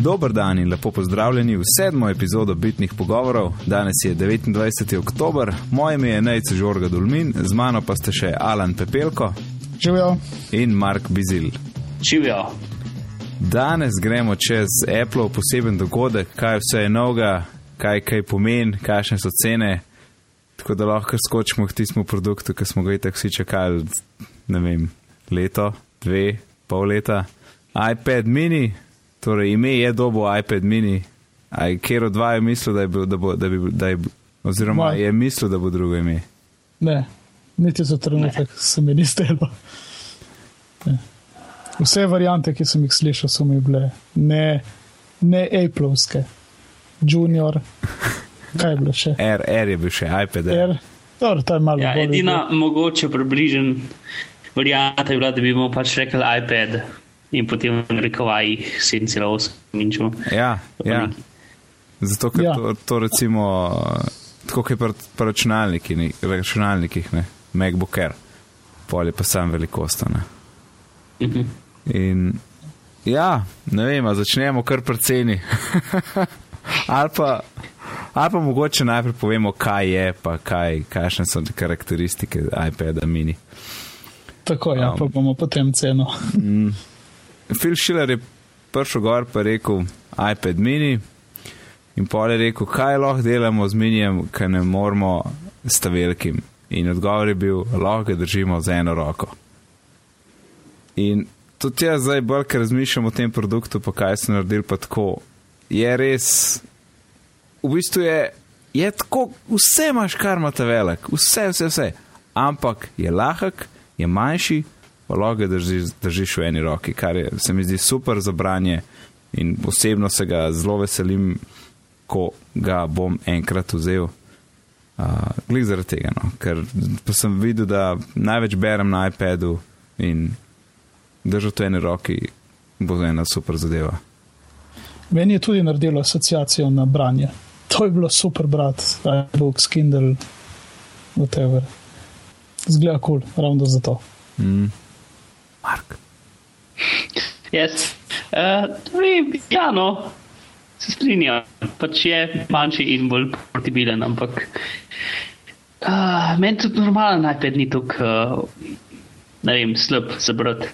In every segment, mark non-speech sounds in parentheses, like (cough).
Dober dan in lepo pozdravljeni v sedmo epizodo Bitnih pogovorov. Danes je 29. oktober, moje ime je Nejce Žorga Dulmin, z mano pa ste še Alan Pepelko Živijo. in Mark Bizil. Živijo. Danes gremo čez Apple poseben dogodek, kaj vse je novega, kaj kaj pomeni, kakšne so cene. Tako da lahko skočimo k tistemu produktu, ki smo ga itak vsi čakali, ne vem, leto, dve, pol leta. iPad mini, torej ime je dobo iPad mini. Aj, kjer od dva je mislil, da je bil, da bo, da bi, da je, oziroma Moj. je mislil, da bo drugo ime. Ne, niti za trenutek se mi ni. Ne. Vse variante, ki sem jih slišal, so mi bile ne, ne Appleovske, Junior, kaj je bilo še? R, R je bil še iPad. R. Dobro, to je malo Ja, edina mogoče približen varianta je bila, da bi mu pač rekel iPad in potem rekovaj 7,8 inčov. Ja, ja. Zato, ker ja. To, to recimo, tako kot je pri računalniki, ne- računalnikih, ne, MacBook Air, pol je pa sam velikost. Ne. Mhm. In ja, ne vem, a začnemo kar pri ceni. (laughs) ali, pa, ali pa mogoče najprej povemo, kaj je, pa kaj, kakšne so te karakteristike iPada mini. Tako, ja, pa bomo potem ceno. Phil Schiller je prišel gor in rekel: iPad mini. In pol je rekel, kaj lahko delamo z minijem, ker ne moramo s ta velikim. In odgovor je bil, lahko ga držimo z eno roko. In tudi jaz zdaj bolj, ker razmišljam o tem produktu, pa kaj so naredili, pa tako. Je res, v bistvu je, je tako, vse imaš, kar ima ta velik, vse, vse, vse. Ampak je lahek, je manjši, lahko ga držiš, držiš v eni roki, kar je, se mi zdi super za branje. In osebno se ga zelo veselim, ko ga bom enkrat vzel. Uh, Glej zaradi tega, no? ker sem videl, da največ berem na iPadu in držati v eni roki bo ena super zadeva. Meni je tudi naredilo asociacijo na branje. To je bilo super, brat, iBooks, Kindle, whatever. Zgleda kul, cool, ravno zato. Mm. Mark. Yes. Uh, vem, ja, no, se strinjam. Pač je manjši in bolj portabilen, ampak uh, meni tudi normalen iPad ni tako, uh, ne vem, slab za brati.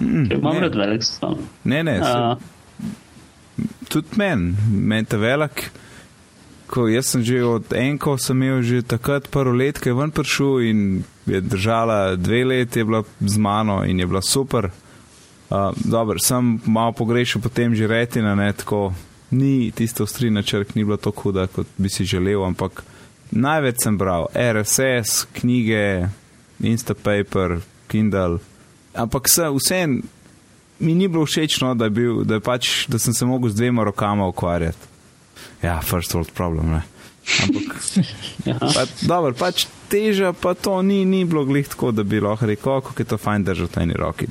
Mm, Imam rad velik ston. Ne, ne, Uh, tudi meni, meni ta velik. Ko jaz sem že od enko, sem imel že takrat prvo let, ki je ven prišel in je držala dve leti, je bila z mano in je bila super. Uh, Dobro, sem malo pogrešal potem že retina, ne tako. Ni tista ostrina črk, ni bila tako huda, kot bi si želel, ampak največ sem bral RSS, knjige, Instapaper, Kindle. Ampak vse, vse mi ni bilo všeč, no, da, bil, da, pač, da sem se mogel z dvema rokama ukvarjati. Ja, first world problem. Ne. Ampak, (laughs) ja. pa, dobro, pač teža pa to ni, ni bilo glih tako, da bi lahko rekel, kako je to fajn držati v eni roki.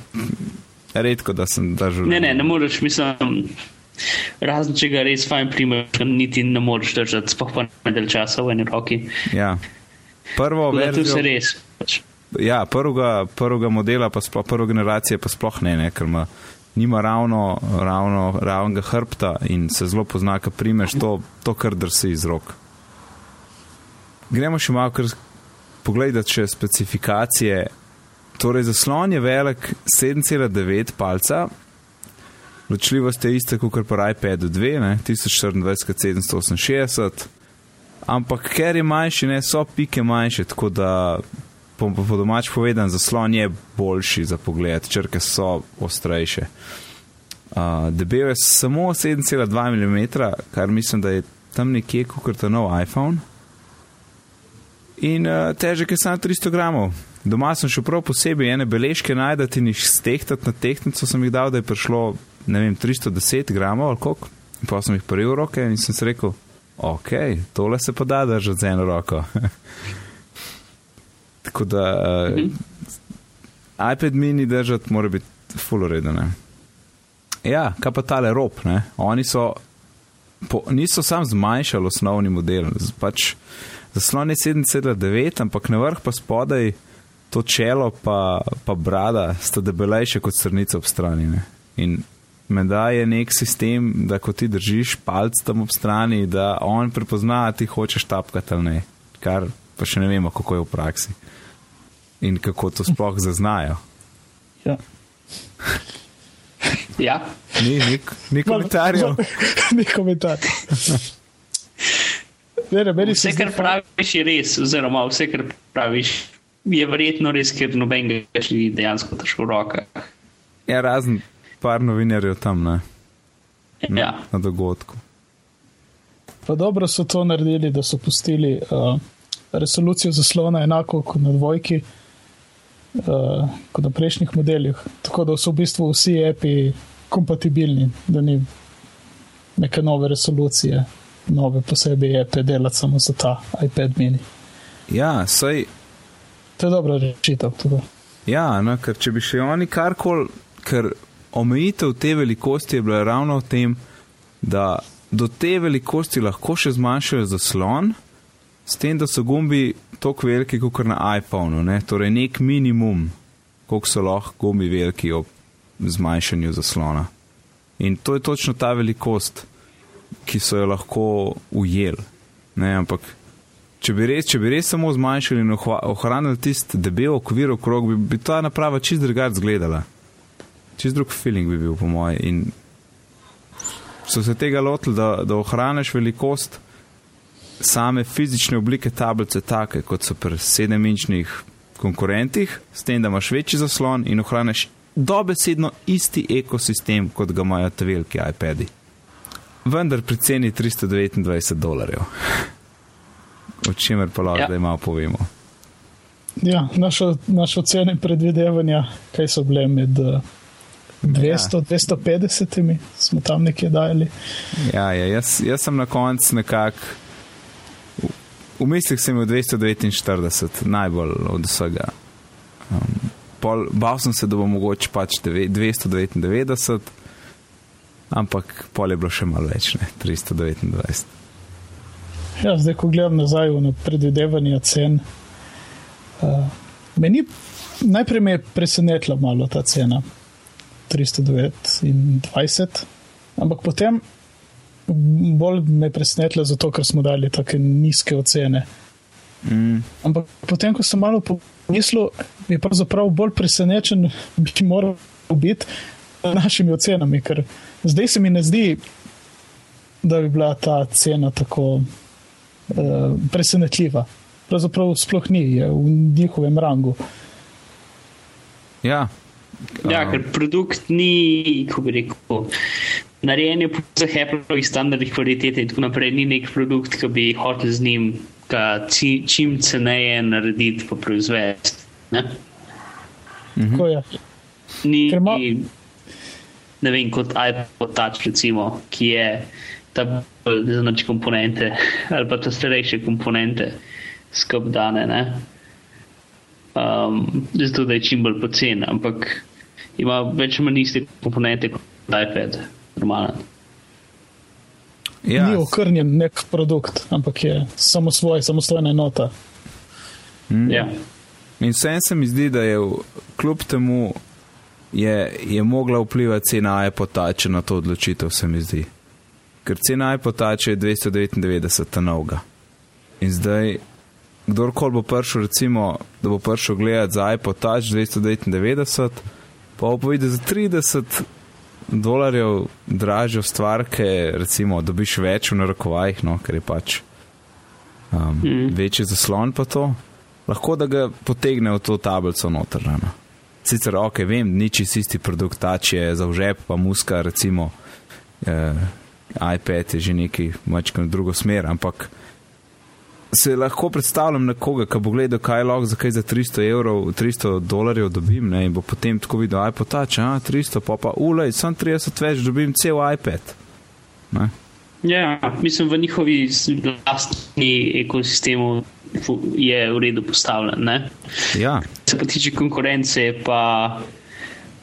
Redko, da sem držal. Ne, ne, ne moreš, mislim, razen če ga res fajn primeš, niti ne moreš držati, sploh pa ne del časa v eni roki. Ja. Prvo Tu se verzijo, res. Pač. ja, prvega, prvega modela, pa sploh prve generacije, pa sploh ne, ne ker ima, nima ravno, ravno ravnega hrbta in se zelo pozna, ko primeš to, to kar drsi iz rok. Gremo še malo, pogledati še specifikacije. Torej, zaslon je velik 7,9 palca, ločljivost je ista kot pri iPadu 2, ne, 1024x768, ampak ker je manjši, ne, so pike manjše, tako da po, po domač povedan, zaslon je boljši za pogled, črke so ostrejše. Uh, debel je samo 7,2 mm, kar mislim, da je tam nekje kot ta nov iPhone. In uh, težek je samo 300 gramov. Doma sem šel prav posebej ene beležke najdati in jih stehtati na tehtnico, sem jih dal, da je prišlo, vem, 310 gramov ali koliko. In pa sem jih prijel v roke in sem si rekel, ok, tole se pa da držati z eno roko. (laughs) Tako da uh, Mhm. iPad mini držati mora biti full ureden. Ja, kaj pa tale rob, ne? Oni so, po, niso sam zmanjšali osnovni model, pač zaslon je 7,9, ampak na vrh pa spodaj to čelo pa, pa brada sta debelejše kot strnica ob strani. Ne? In menda je nek sistem, da ko ti držiš palc tam ob strani, da on prepozna, ti hočeš tapkati ali ne. Kar pa še ne vemo, kako je v praksi in kako to sploh zaznajo. Ja. Ja, Ni, ni, ni komentarjev. (laughs) Ni komentar. Ne, ne, vse, zdi, kar praviš, je res, oziroma vse, kar praviš, je verjetno res, ker noben ga še ni dejansko težko v rokah. Ja, razen par novinarjev tam ne, na, Ja. na dogodku. pa dobro so to naredili, da so pustili uh, resolucijo zaslona enako kot na dvojki, uh, kot na prejšnjih modelih. Tako da so v bistvu vsi api kompatibilni, da ni neke nove resolucije, nove posebej ape delati samo za ta iPad mini. Ja, saj, To je dobra rešitev. tako. ja, no, ker če bi še oni karkoli, ker omejitev te velikosti je bila ravno v tem, da do te velikosti lahko še zmanjšajo zaslon, s tem, da so gumbi tako veliki kot na iPhonu, ne? torej nek minimum, koliko so lahko gumbi veliki ob zmanjšanju zaslona. In to je točno ta velikost, ki so jo lahko ujeli. Ne, ampak če bi, res, če bi res samo zmanjšali in ohranili tisti debel okvir okrog, bi, bi ta naprava čist drugače izgledala. Čist drug feeling bi bil, po mojem. In so se tega lotili, da, da ohraniš velikost same fizične oblike tablice, take kot so pri sedem-inčnih konkurentih, s tem, da imaš večji zaslon in ohraniš dobesedno isti ekosistem, kot ga imajo te veliki iPadi. Vendar pri ceni 329 dolarjev. O čemer pa lahko Ja. zdaj malo povemo. Ja, naše ocene in predvidevanja, kaj so bile med uh, 200, 250, smo tam nekje dajali. Ja, ja jaz, jaz sem na koncu nekako. v- V mislih sem imel 249, najbolj od vsega. Um, pol, bal sem se, da bo mogoče pač deve- 299, ampak pol je bilo še malo več, ne 329. Ja, zdaj, ko gledam nazaj na predvidevanje cen, uh, meni najprej me je presenetila malo ta cena 329, ampak potem bolj me je presenetila zato, ker smo dali tako nizke ocene. Mm, Ampak potem, ko sem malo pomislil, je pravzaprav bolj presenečen, bi moral biti našimi ocenami, ker zdaj se mi ne zdi, da bi bila ta cena tako uh, presenetljiva. Pravzaprav sploh ni, je v njihovem rangu. ja, Ja, Um, ker produkt ni, kako bi rekel, narejen je po vseh Appleovih standardih kvalitete in tako naprej. Ni nek produkt, ki bi hotel z njim čim ceneje narediti pa proizvesti. ne. Tako je. Ni, Ker ima- ne vem, kot iPod Touch, recimo, ki je ta bolj znač komponente (laughs) ali pa ta starejše komponente skup dane. Ne? Um, zato da je čim bolj pocen, ampak ima več ali manj iste komponente kot iPad, normalen. ja, Ni okrnjen nek produkt, ampak je samo svoj, samostojna enota. mm. Ja. In vsem se mi zdi, da je kljub temu je, je mogla vplivati cena iPotača na to odločitev, se mi zdi. Ker cena iPotača je 299, ta novega. In zdaj, kdorkoli bo prišel, recimo, da bo prišel gledati za iPotač 299, pa bo povedal za 30 dolarjev dražjo stvarke, recimo, dobiš več v narekovajih, no, ker je pač um, mm. večji zaslon pa to lahko da ga potegne v to tablico noter. No. Sicer ok, vem, ni čisto isti produkt, tač je za vžep, pa muska, recimo eh, iPad je že neki mačka na drugo smer, ampak se lahko predstavljam nekoga, ki bo gledal, kaj lahko za kaj za 300 evrov, 300 dolarjev dobim ne, in bo potem tako videl, iPad tač, a 300, pa pa ulej, sem 30 več, dobim cel iPad. Ne? Ja, mislim, v njihovi lastni ekosistemu je v redu postavljen. Ne? Ja, se pa tiče konkurence, je pa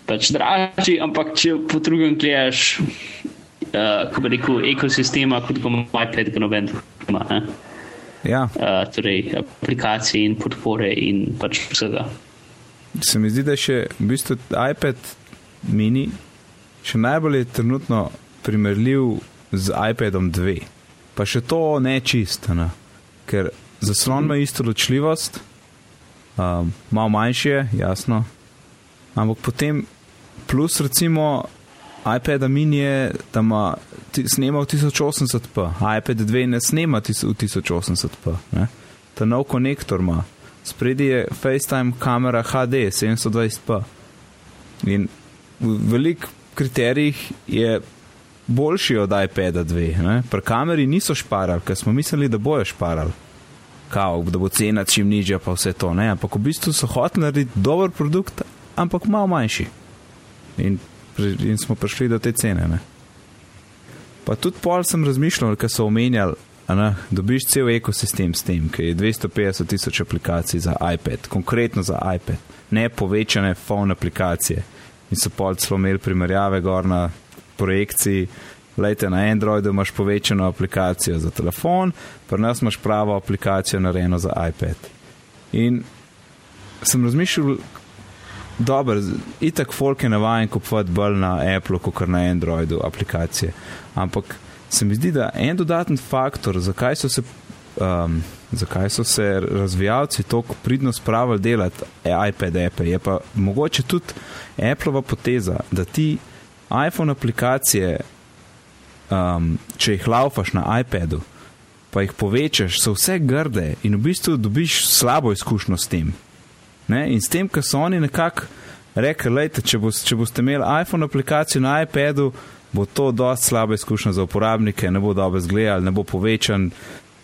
pač dražji, ampak če po drugem gledaš, uh, kako bi rekel, ekosistema, kot ga ima iPad, ga noben ima. ne. ja. Uh, torej, aplikacije in podpore in pač vsega. se mi zdi, da je še v bistvu iPad mini še najbolj trenutno primerljiv z iPadom 2. Pa še to ne čisto, ne? ker zaslon ima isto ločljivost, um, malo manjši je, jasno. Ampak potem, plus recimo iPad mini je, da ima snema v 1080p, iPad 2 ne snema tis- v 1080p. Ne? Ta nov konektor ima, spredi je FaceTime kamera HD 720p. In v velikih kriterijih je boljši od iPada 2. Ne? Pri kameri niso šparali, ker smo mislili, da bojo šparali. Kao, da bo cena čim nižja, pa vse to. Ne? Ampak v bistvu so hoteli narediti dober produkt, ampak malo manjši. In, in smo prišli do te cene. Ne? Pa tudi pol sem razmišljal, ker so omenjali, a ne, dobiš cel ekosistem s tem, ki je 250 tisoč aplikacij za iPad, konkretno za iPad, ne povečane phone aplikacije. In so pol celo imeli primerjave gor na projekciji. Lejte, na Androidu imaš povečano aplikacijo za telefon, pri nas imaš pravo aplikacijo narejeno za iPad. In sem razmišljal, dobro, itak folk je navaden kupovati bolj na Apple, kot na Androidu aplikacije. Ampak se mi zdi, da en dodaten faktor, zakaj so se, um, zakaj so se razvijalci tako pridno spravili delati iPad appe, je pa mogoče tudi Appleova poteza, da ti iPhone aplikacije, um, če jih laufaš na iPadu, pa jih povečaš, so vse grde in v bistvu dobiš slabo izkušnjo s tem. Ne? In s tem, ker so oni nekako rekli, lejte, če, bo, če boste imeli iPhone aplikacijo na iPadu, bo to dosti slaba izkušnja za uporabnike, ne bo dobro izgledal, ne bo povečan,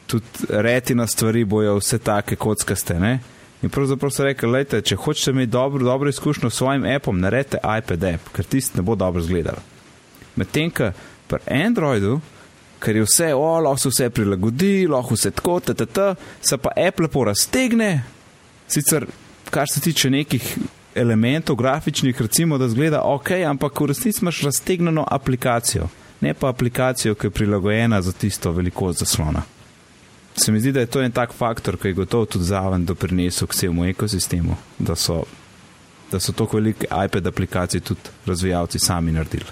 tudi retina stvari bojo vse take kockaste. Ne? In pravzaprav so rekli, lejte, če hočete imeti dobro, dobro izkušnjo s svojim appom, naredite iPad app, ker tisti ne bo dobro izgledal. Medtem, ko pri Androidu, ker je vse, o, lahko se vse prilagodi, lahko vse tako, ttt, se pa app lepo raztegne, sicer kar se tiče nekih elementov grafičnih, recimo, da zgleda ok, ampak v resnici imaš raztegnjeno aplikacijo, ne pa aplikacijo, ki je prilagojena za tisto velikost zaslona. Se mi zdi, da je to en tak faktor, ki je gotovo tudi zraven doprinesel k celemu ekosistemu, da so, da so tako velike iPad aplikacije tudi razvijalci sami naredili.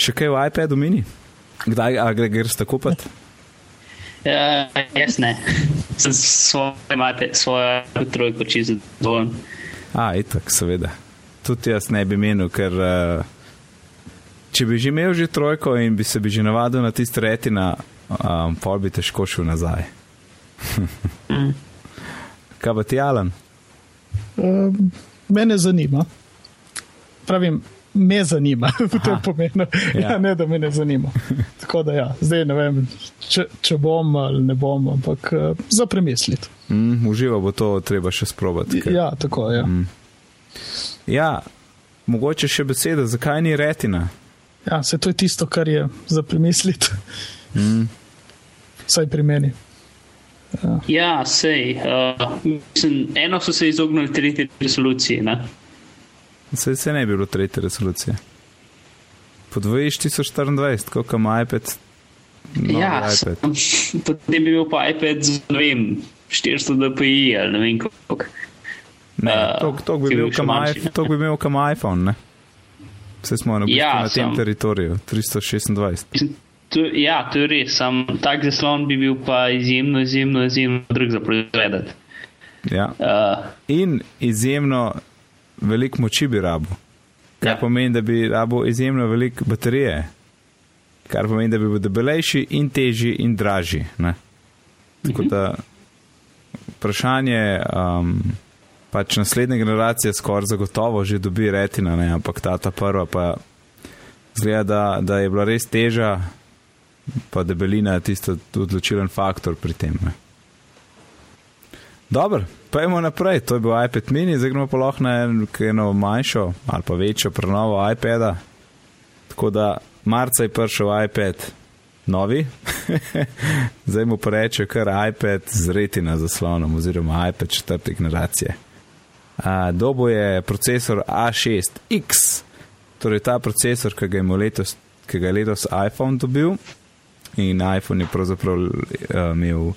Še kaj v iPadu mini? Kdaj greš tako pat? Uh, jaz ne. (laughs) Sem s svojim iPad, svojo trojko čisto zadovoljen. A, itak, seveda. Tudi jaz ne bi menil, ker uh, če bi že imel že trojko in bi se bi že navadil na tisti retina, um, pol bi težko šel nazaj. Mm. (laughs) Kaj pa ti, Alan? Um, mene zanima. Pravim, me zanima v tem pomenu. Ja. Ja. ja, ne, da me ne zanima. (laughs) Tako da ja, zdaj ne vem, če, če bom ali ne bom, ampak uh, za premisliti. Mm, uživo bo to treba še sprobati. ker- Ja, tako je. Ja. Mm. Ja, mogoče še beseda, zakaj ni retina? ja, se to je tisto, kar je za premisliti, Mm. Vsaj pri meni. Ja, sej. Uh, mislim, eno so se izognili tretji resoluciji. Ne? Se, se ne bi bilo tretje resolucije. Podvojiš 1024, koliko ima iPad? Novi Ja, iPad. sam- (laughs) potem bi bil pa iPad z ne vem, 400 dpi ali ne vem koliko. Ne, Eh, to, bi bi imel bi imel kam iPhone, ne? Vse smo na, Ja, ja, na tem teritoriju, 326. Mislim, To, ja, to je res. Sam tak zaslon bi bil pa izjemno, izjemno, izjemno drug za proizvedeti. Ja. Uh, In izjemno veliko moči bi rabo. Kar Ja. pomeni, da bi rabo izjemno veliko baterije. Kar pomeni, da bi bil debelejši in težji in dražji. Ne? Tako da vprašanje, um, pač naslednja generacija skoraj zagotovo že dobi retina, ne? ampak ta, ta prva pa zgleda, da, da je bila res teža, pa debelina je tisto odločilen faktor pri tem. Ne? Dobro, pojmo naprej. To je bil iPad mini, zdaj gremo pa lahko na en- eno manjšo ali pa večjo prenovo iPada. Tako da marca je prišel iPad novi, (laughs) zdaj mu pa reče kar iPad z retina zaslonom oziroma iPad četrte generacije. A, Dobo je procesor A6X, torej ta procesor, ki ga letos, ki ga je letos iPhone dobil in iPhone je pravzaprav uh, imel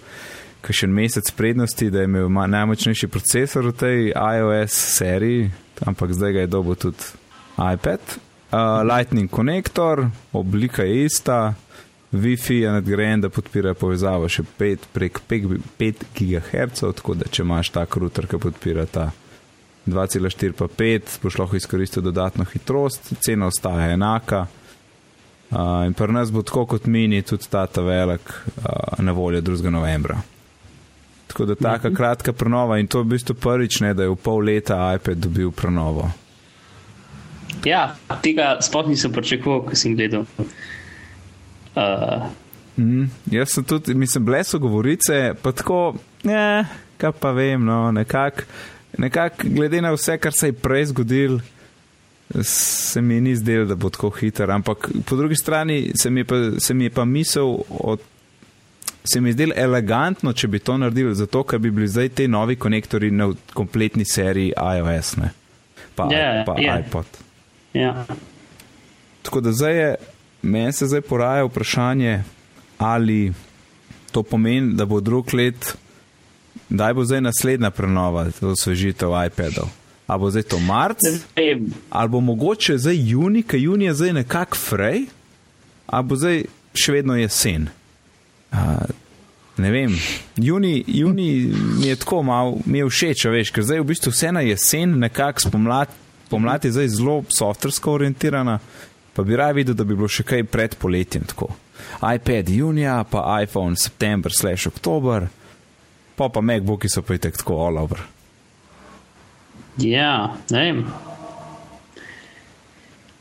še mesec prednosti, da je imel najmočnejši procesor v tej iOS seriji, ampak zdaj ga je dobil tudi iPad. uh, Lightning konektor, oblika je ista, Wi-Fi je nadgrajen, da podpira povezavo še 5 prek 5 GHz, tako da če imaš tak router, ki podpira ta 2,4 pa 5, boš lahko izkoristil dodatno hitrost, cena ostaja enaka. Uh, in pri nas bo tako kot mini, tudi ta ta velik, uh, na voljo 2. novembra. Tako da taka -hmm. kratka prenova in to je v bistvu prvič, ne, da je v pol leta iPad dobil prenovo. Ja, tega sploh nisem pričakoval, ko sem gledal. Uh. Mm, jaz sem tudi, mislim, bile so govorice, pa tako, ne, kaj pa vem, no, nekako, nekak, glede na vse, kar se je prej zgodil, se mi ni zdelo, da bo tako hiter. Ampak po drugi strani se mi je pa, se mi je pa misel od se mi je zdelo elegantno, če bi to naredili, zato ker bi bili zdaj ti novi konektori na kompletni seriji iOS, ne? pa, yeah, pa yeah. iPod. Ja. Tako da zdaj je, meni se zdaj poraja vprašanje, ali to pomeni, da bo drug let, da bo zdaj naslednja prenova, osvežitev iPadov. Ali bo zdaj to marc, ali bo mogoče zdaj juni, ker juni je zdaj nekako frej, ali bo zdaj še vedno jesen. Uh, ne vem, juni, juni mi je tako malo, mi je všeč, veš, ker zdaj v bistvu vse na jesen, nekako spomlad, pomlad je zdaj zelo softversko orientirana, pa bi raje videl, da bi bilo še kaj pred poletjem tako. iPad junija, pa iPhone september, slash oktober, pa pa MacBooki so pa itek tako all over. Ja, ne vem.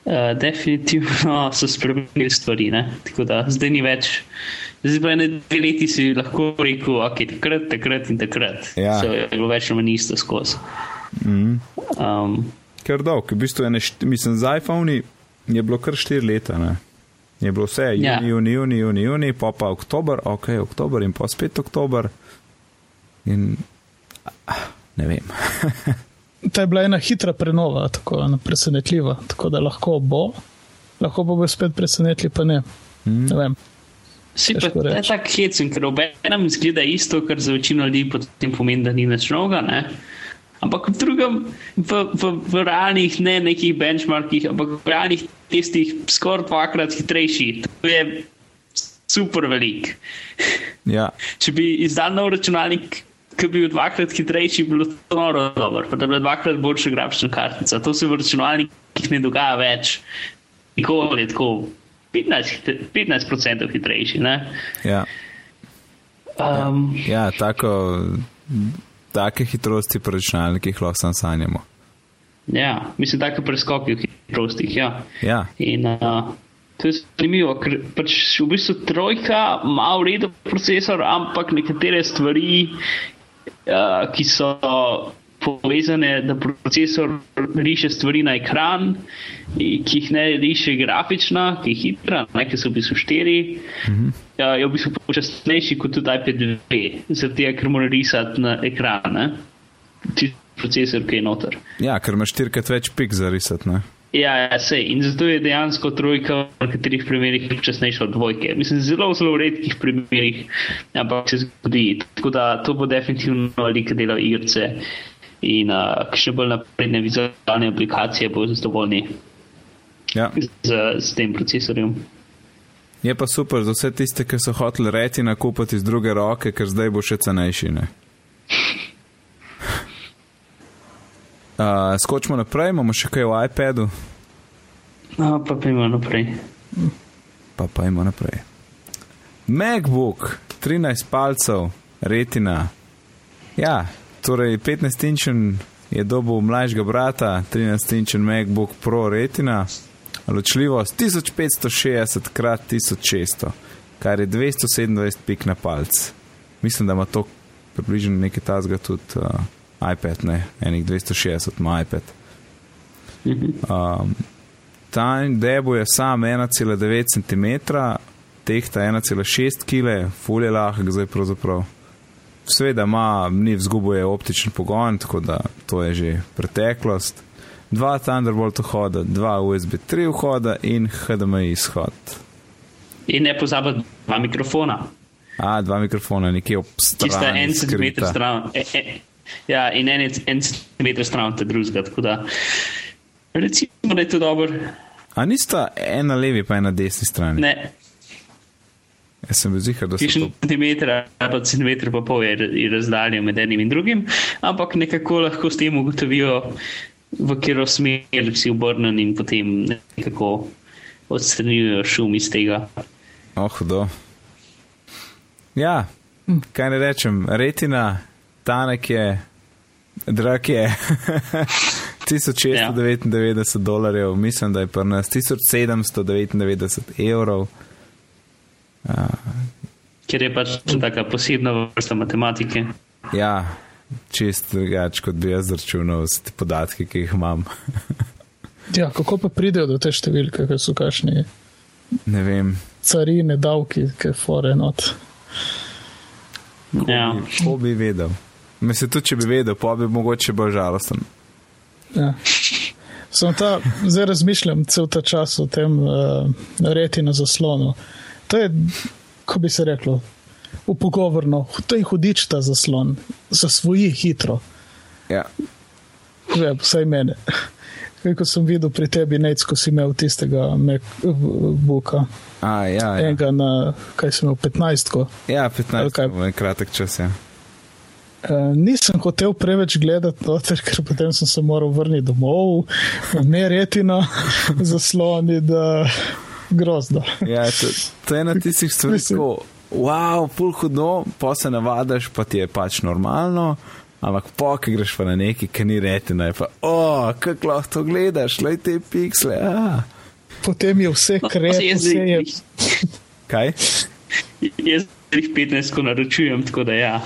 Uh, definitivno so spremenili stvari, ne? tako da zdaj ni več. Zdaj pa ene dve leti si lahko rekel, ok, takrat, takrat in takrat. Ja. So je bilo več ali manj isto skozi. Mm. Um, Ker dolg, v bistvu ene, št- mislim, z iPhone je bilo kar štiri leta, ne. Je bilo vse, juni, Ja. juni, juni, juni, juni, pa pa oktober, ok, oktober in pa spet oktober. In ah, ne vem. (laughs) To je bila ena hitra prenova, tako ena presenetljiva, tako da lahko bo, lahko pa bo spet presenetljiv, pa ne. Mm. ne vem. Si pa je reči. tako hecen, ker ob enem zgleda isto, kar za večino ljudi potem pomeni, da ni več novega. Ne? Ampak v drugem, v, v, v realnih, ne nekih benchmarkih, ampak v realnih testih, skoraj dvakrat hitrejši. To je super velik. Ja, Če bi izdal nov računalnik, ki bi bil dvakrat hitrejši, bi bilo to noro dobro, pa da bi bila dvakrat boljša grafična kartica. To se v računalnikih ne dogaja več. Nikoli je tako 15%, hit- 15 hitrejši. Ne? ja, Um, ja tako, take hitrosti pri računalnikih lahko sam sanjamo. ja, mislim, da je preskoki v hitrostih. Ja. Ja, In uh, to je zanimivo, ker pač v bistvu trojka ima v redu procesor, ampak nekatere stvari, uh, ki so povezane, da procesor riše stvari na ekran, i- ki jih ne riše grafično, ki je hitra, ne, ki so v bistvu štiri. Mhm. Uh, je v bistvu počasnejši kot tudi iPad 2, zaradi tega, ker mora risati na ekran, ne? tisti procesor, ki je noter. ja ker imaš štirikrat več pik za risati. Ja, ja, sej. In zato je dejansko trojka v nekaterih primerih počasnejša od dvojke. Mislim, zelo, zelo v redkih primerih, ampak se zgodi. Tako da to bo definitivno velika dela igrice in uh, še bolj napredne vizualne aplikacije bo zadovoljni Ja. z, z tem procesorjem. Je pa super za vse tiste, ki so hoteli reti nakupiti iz druge roke, ker zdaj bo še cenejši. ne. (laughs) Uh, skočimo naprej, imamo še kaj v iPadu, No, pa pojmo naprej. pa imamo naprej. MacBook, 13 palcev, retina. Ja, torej 15-inčen je dobil mlajšega brata, 13-inčen MacBook Pro retina, ločljivost 1560 krat 1600, kar je 227 pik na palc. Mislim, da ima to približno nekaj tazga tudi uh, iPad, ne, enih 260 ima iPad. Um, ta debo je sam 1,9 cm, tehta 1,6 kg, fulje lahk zdaj pravzaprav. Sveda ima, ni vzgubuje optičen pogon, tako da to je že preteklost. Dva Thunderbolt vhoda, dva USB 3 vhoda in HDMI izhod. In ne pozabiti dva mikrofona. A, dva mikrofona, nekje ob Ki sta strani. en centimeter stran. E, e, ja, in en, en centimeter stran od drugega. Tako da recimo, da je to dobro. A nista ena levi, pa ena desni strani? Ne, Jaz sem bil zihar, da so Kišen to. centimeter ali pa centimeter pa pol je, je razdalja med enim in drugim, ampak nekako lahko s tem ugotovijo, v katero smer si obrnen in potem nekako odstranijo šum iz tega. Oh, hudo. Ja, kaj ne rečem, retina, tanek je, drag je. (laughs) 1699 ja. dolarjev, mislim, da je pri nas 1799 evrov. Ker je pač taka posebna vrsta matematike. Ja, čist drugače, kot bi jaz računal s te podatki, ki jih imam. (laughs) Ja, kako pa pridejo do te številke, ker so kašni ne vem, carine, davki, ki je fore not. Ja. ko bi vedel. Mislim, tudi če bi vedel, pa bi mogoče bolj žalosten. Ja. Sem ta, zdaj razmišljam cel ta čas o tem uh, reti na zaslonu. To je, ko bi se reklo, upogovorno, to je hudič ta zaslon, zasvoji hitro, Ja. že vsaj mene. Kaj, ko sem videl pri tebi, nec, ko si imel tistega MacBooka, A, ja, ja. enega na, kaj sem imel, 15. -ko. ja Ali 15 kaj? je kratek čas. Ja. Uh, nisem hotel preveč gledati, noter, ker potem sem se moral vrniti domov, ne retina, (laughs) zasloni, da grozno. Ja, to, to je ena tistih stvari, Mislim- ko wow, pul hudo, pa se navadaš, pa ti je pač normalno. Ampak po, ki greš pa na neki, ki ni retina, je pa, o, oh, kako lahko to gledaš, le te piksle. Ah. Potem je vse (laughs) krep, jaz, vse je. jih, Kaj? (laughs) jaz jih 15 ko naročujem, tako da ja.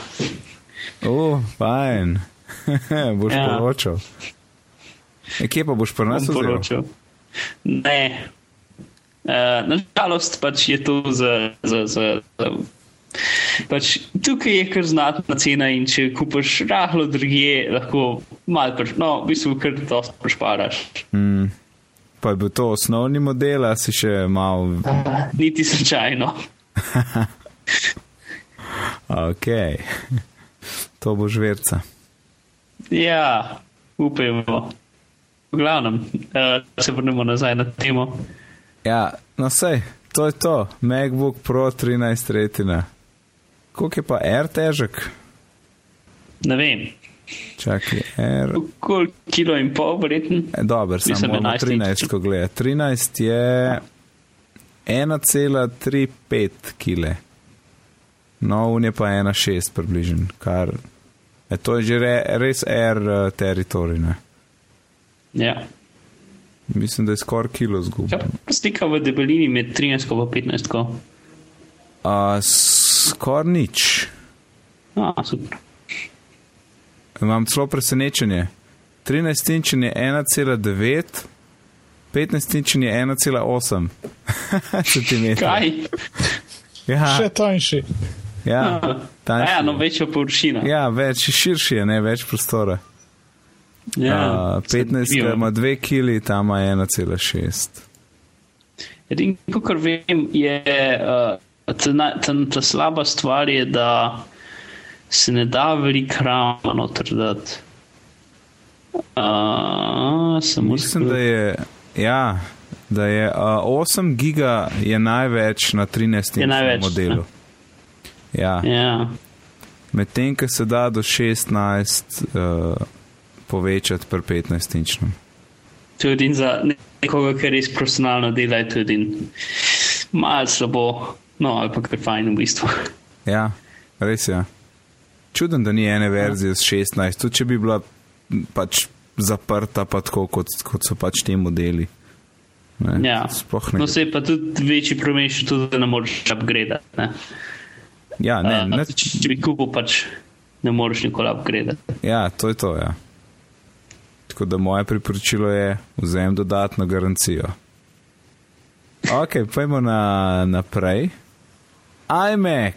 O, oh, fajn. (laughs) boš ja. Poročal. E, kje pa boš pri nas poročal. Ne. Uh, Nažalost pač je to za. za, za, za Pač tukaj je kar znatna cena, in če kupiš rahlo drugje, lahko malo, prš, no, v bistvu kar dosti prešparaš. Mm. Pa je bil to osnovni model, a si še mal. Niti slučajno. (laughs) Ok. To bo žverca. Ja, upajmo. V glavnem, uh, se vrnemo nazaj na temo. Ja, no sej, to je to. MacBook Pro 13 retina. Koliko je pa R težek? Ne vem, Čakaj, R. koliko kilo in pol, verjetno. E, Dober, Mislim, samo moramo 11 13, ko gleda. 13 je 1,35 kg. No, un je pa 1,6 približen, kar. E, to je že re, res R uh, teritorij, ne? Ja. Mislim, da je skoraj kilo zgubil. pa stika v debelini med 13 in 15? ko? Uh, skoraj nič. A, super. Imam celo presenečenje. 13 inčen je 1,9, 15 inčen je 1,8 cm. (laughs) Kaj? Ja, Še tanjši. Ja, tanjši ja, no, večja površina. ja, več širši je, ne več prostora. ja Uh, 15 zanimivo. ima 2 kg, tam ima 1,6. Edino, kar vem, je uh, ta, ta, ta slaba stvar, je, da se ne da veliko rama noter dati. Uh, Mislim, da je, ja, da je uh, 8 giga je največ na 13 Je največ, modelu. Ja, Ja, medtem ko se da do 16 uh, povečati pri 15 inčnem. tudi za nekoga, ki res profesionalno dela, je tudi malo slabo, no, ali pa kar fajn v bistvu. Ja, res je. Čuden, da ni ene verzije s 16, tudi če bi bila pač zaprta, pa tako kot, kot so pač ti modeli. Ne, Ja. Sploh ne. No, se je pa tudi večji problem, še tudi, da ne moreš upgradati. Ja, ne, Uh, ne, če, če bi kupil, pač ne moreš nikoli upgradati. ja, to je to. Ja. Tako da moje priporočilo je, vzem dodatno garancijo. Ok, pojdimo na, naprej. iMac,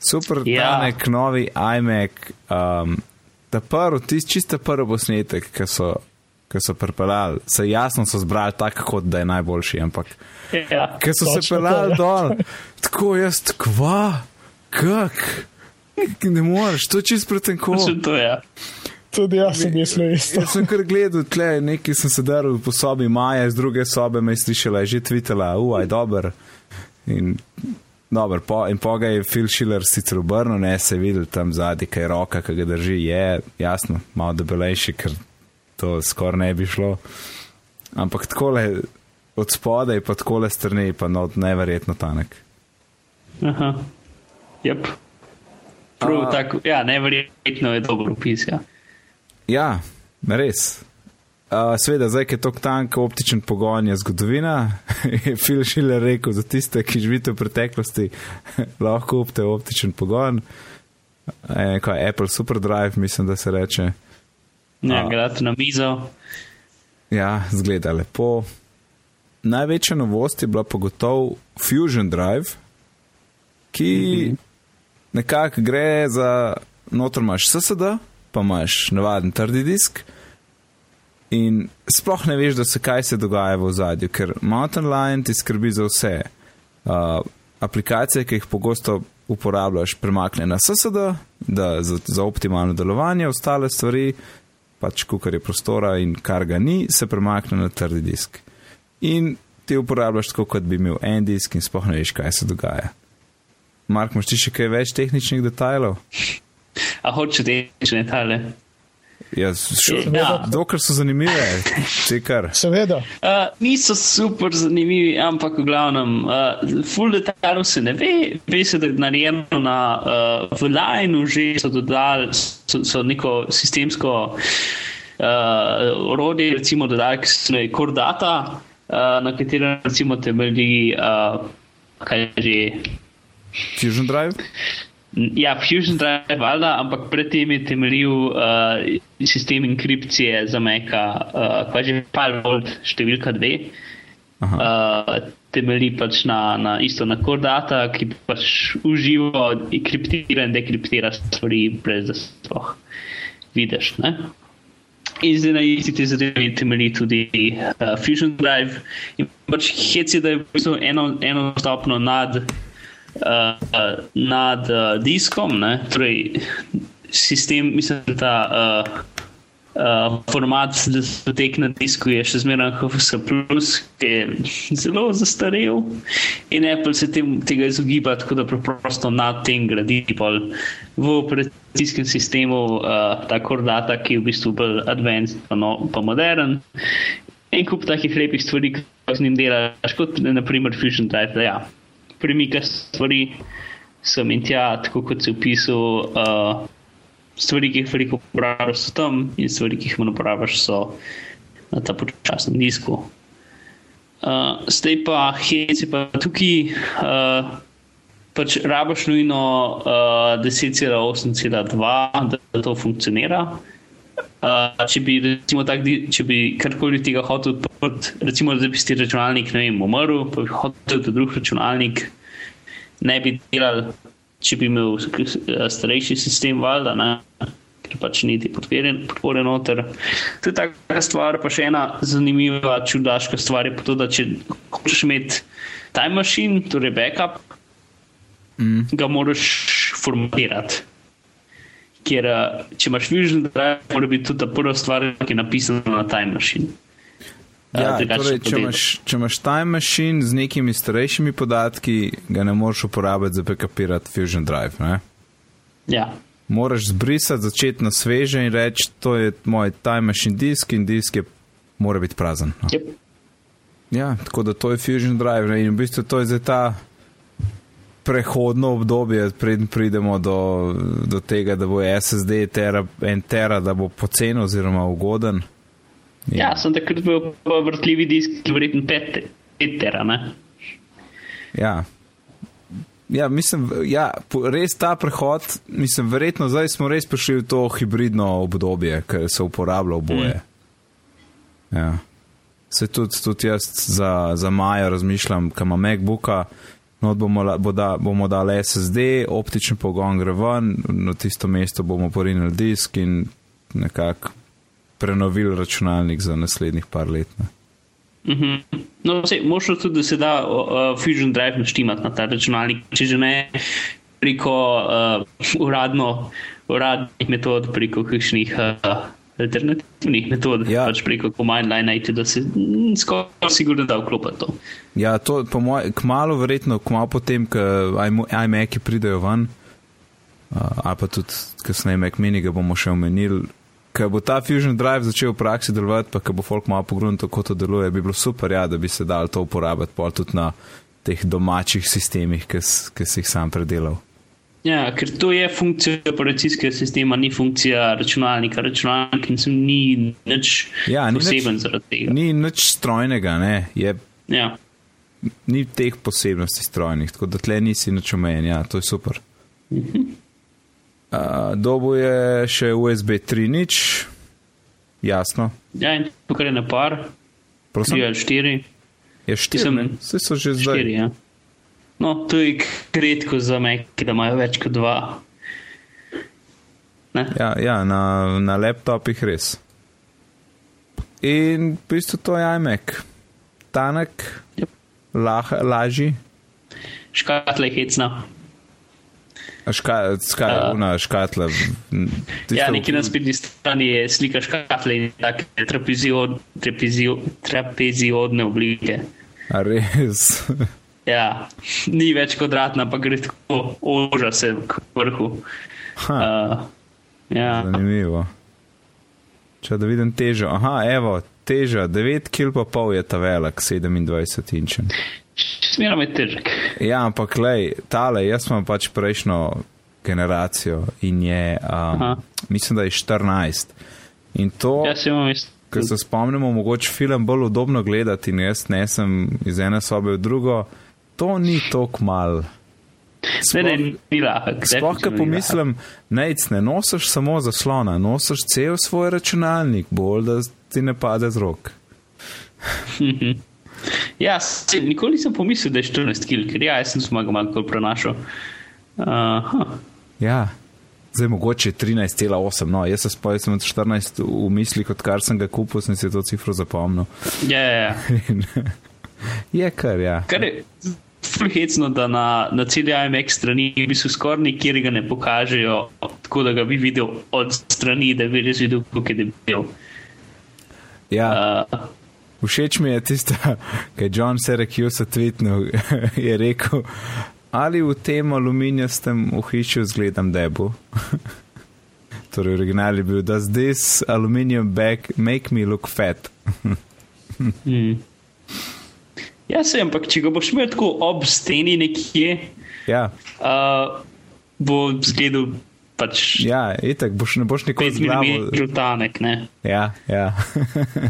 super Ja. tanek, novi iMac. Um, ta prvi, tisti čisto prvi posnetek, ki so, ki so pripeljali, se jasno so zbrali tako, kot da je najboljši, ampak Ja. ker so se ja. dol, tako jaz, kva, kak, ne moreš, to je čist pretenko. To je. Tudi jaz sem mislil isto. Jaz sem kar gledal, tle, nekaj sem se daril po sobi Maja, iz druge sobe me je slišala, je že tvitala, uaj, dober. In, dober, po, in poga je Phil Schiller sicer obrnil, ne se je videl tam zadnji, kaj roka, ki ga drži, je jasno, malo debelejši, ker to skoraj ne bi šlo. Ampak takole od spodaj, pa takole strani, pa no, neverjetno tanek. Aha. Yep. Prav, tako, ja, neverjetno je dobro opis. Ja, ja res. Uh, Sveda, zdaj je to tank, optičen pogon je zgodovina. (laughs) je Phil Schiller rekel za tiste, ki živite v preteklosti, (laughs) lahko kupite optičen pogon. E, kaj, Apple SuperDrive, mislim, da se reče. Ja, gledate na mizo. Ja, zgleda lepo. Največja novost je bila pogotovo Fusion Drive, ki -hmm. nekako gre za notor imaš SSD, pa imaš navaden trdi disk. In sploh ne veš, da se kaj se dogaja v zadju, ker Mountain Lion ti skrbi za vse. Uh, aplikacije, ki jih pogosto uporabljaš, premakne na SSD, da za, za optimalno delovanje, ostale stvari, pač kar je prostora in kar ga ni, se premakne na trdi disk. In ti uporabljaš tako, kot bi imel en disk in sploh ne veš, kaj se dogaja. Mark, imaš ti še kaj več tehničnih detajlov? A hočeš tehnične detajle? Ja, ja. dokler so zanimive, če kar. Seveda. Uh, niso super zanimivi, ampak v glavnem, uh, full detail se ne ve, ve se, da je narejeno na uh, v lineu, že so dodali so, so neko sistemsko uh, orodje, recimo dodali, ki se imenuje Core Data, uh, na katerem recimo temelji, uh, kaj že. Fusion Drive? Ja, Fusion Drive, valjda, ampak predtem je temeljil uh, sistem enkripcije za Meka, uh, kaj že Firewall številka 2. Uh, temelji pač na, na isto na Core Data, ki pač uživa enkriptira in dekriptira stvari, brez da sploh vidiš. Ne? In zdaj na isti te zadeve temelji tudi uh, Fusion Drive. In pač hec je, da je v bistvu eno, eno stopno nad uh, nad uh, diskom, ne? torej sistem, mislim, da ta uh, uh, format, se potek na disku, je še zmeraj HFS, ki je zelo zastarel in Apple se tem, tega izogiba, tako da preprosto nad tem gradi pol v operacijskem sistemu uh, ta kordata, ki je v bistvu bolj advanced, pa, no, pa modern. En kup takih lepih stvari, ki z njim delaš, kot naprimer Fusion Drive. Ja premika stvari, sem in tja, tako kot si opisal, uh, stvari, ki jih veliko uporabljaš, so tam, in stvari, ki jih manj uporabljaš, so na ta počasnem disku. Uh, zdaj pa, heci pa tukaj, uh, pač rabaš nujno uh, 10,8,2, da to funkcionira. Uh, če bi, recimo, tak, če bi karkoli tega hotel odpreti, recimo, da bi si računalnik, ne vem, umrl, pa bi hotel tudi drug računalnik, ne bi delal, če bi imel starejši sistem, valjda, ne, ker pač niti podpore noter. To je taka stvar, pa še ena zanimiva, čudaška stvar je pa to, da če hočeš imeti time machine, torej backup, mm. ga moraš formatirati ker uh, če imaš Vision Drive, mora biti tudi ta prva stvar, ki je napisana na Time Machine. Ja, uh, torej, če, imaš, če imaš Time Machine z nekimi starejšimi podatki, ga ne moreš uporabiti za backupirati Fusion Drive. Ne? Ja. Moraš zbrisati, začeti na sveže in reči, to je moj Time Machine disk in disk je, mora biti prazen. No? Yep. Ja, tako da to je Fusion Drive ne? in v bistvu to je zdaj ta prehodno obdobje, preden pridemo do, do tega, da bo SSD tera, en tera, da bo pocen oziroma ugoden. Ja, ja sem takrat bil vrtljivi disk, ki je vreten 5 tera. Ne? Ja. Ja, mislim, ja, res ta prehod, mislim, verjetno zdaj smo res prišli v to hibridno obdobje, ker se uporablja oboje. Mm. Ja. Se tudi, tudi jaz za, za Maja razmišljam, kam ima MacBooka, No, bomo, bo da, bomo dali SSD, optični pogon gre ven, na tisto mesto bomo porinili disk in nekako prenovili računalnik za naslednjih par let. Ne. Mm -hmm. No, možno tudi, da se da uh, Fusion Drive naštimati na ta računalnik. Če že ne, preko uh, uradno, uradnih metod, preko kakšnih uh, alternativnih metod, Ja. pač preko command line, da se mm, skoraj sigurno da vklopiti to. Ja, to po mojem, kmalo verjetno, kmalo potem, ko iMac-i pridejo ven, uh, ali pa tudi kasneje Mac mini, ga bomo še omenili. Ko bo ta Fusion Drive začel v praksi delovati, pa ko bo folk malo pogrunil, kako to deluje, bi bilo super, ja, da bi se dal to uporabiti pol tudi na teh domačih sistemih, ki si jih sam predelal. Ja, ker to je funkcija operacijskega sistema, ni funkcija računalnika. Računalnik mislim, ni nič Ja, ni nič- poseben zaradi tega. Ni nič strojnega, ne, je, Ja. ni teh posebnosti strojnih, tako da tle nisi nič omejen, ja, to je super. Uh, Dobo je še USB 3 nič, jasno. ja, in tukaj je na par, Prosim? tri ali štiri. Je štiri, Mislim, ne? Vse so že zdaj. štiri ja. No, to je redko za me, da imajo več kot dva. Ne? Ja, ja na, na laptopih res. In v bistvu to je iMac. Tanek, Yep. lah, lažji. Škatle je hecna. Ška, ska, Ja. uh, škatla. m, tista Ja, nekje na spletni strani je slika škatle in take trapeziod, trapezio, trapeziodne oblike. A res. (laughs) Ja, ni več kvadratna, pa gre tako oža se k vrhu. Ha, Uh, ja, zanimivo. Če da vidim težo. Aha, evo, teža 9 kg je ta velik, 27 inčen. smeram je težek. Ja, ampak lej, tale, jaz imam pač prejšnjo generacijo in je, um, Aha. mislim, da je 14. In to, ker se spomnimo, mogoče film bolj udobno gledati in jaz nesem iz ene sobe v drugo, to ni tako mal. Ne, ne, ni lahek. Sploh, ko pomislim, nec, ne nosiš samo zaslona, nosiš cel svoj računalnik, bolj da ti ne pade z rok. (laughs) Ja, se, nikoli nisem pomislil, da je 14 kg, ker ja, jaz sem zmagal malo prenašal. Uh, huh. Ja, zdaj mogoče 13,8, no, jaz se spomnim, sem 14 v mislih, odkar sem ga kupil, sem si to cifro zapomnil. Ja, ja, ja. (laughs) je kar, ja. Kar je fulhecno, da na, na IMX strani v bistvu skoraj nikjer ga ne pokažejo, tako da ga bi videl od strani, da bi res videl, kako je debil. ja. Uh, Všeč mi je tista, (laughs) ki je John Syracuse tweetnil, (laughs) je rekel, ali v tem aluminijastem ohišju zgledam debu. (laughs) torej, original je bil, does this aluminium bag make me look fat? hmm. Ja, se, ampak če ga boš imel tako ob steni nekje, Ja, uh, bo zgledal pač ja, itak, boš, ne boš nikoli 5 z glavo. mm tanek, ne? Ja, ja.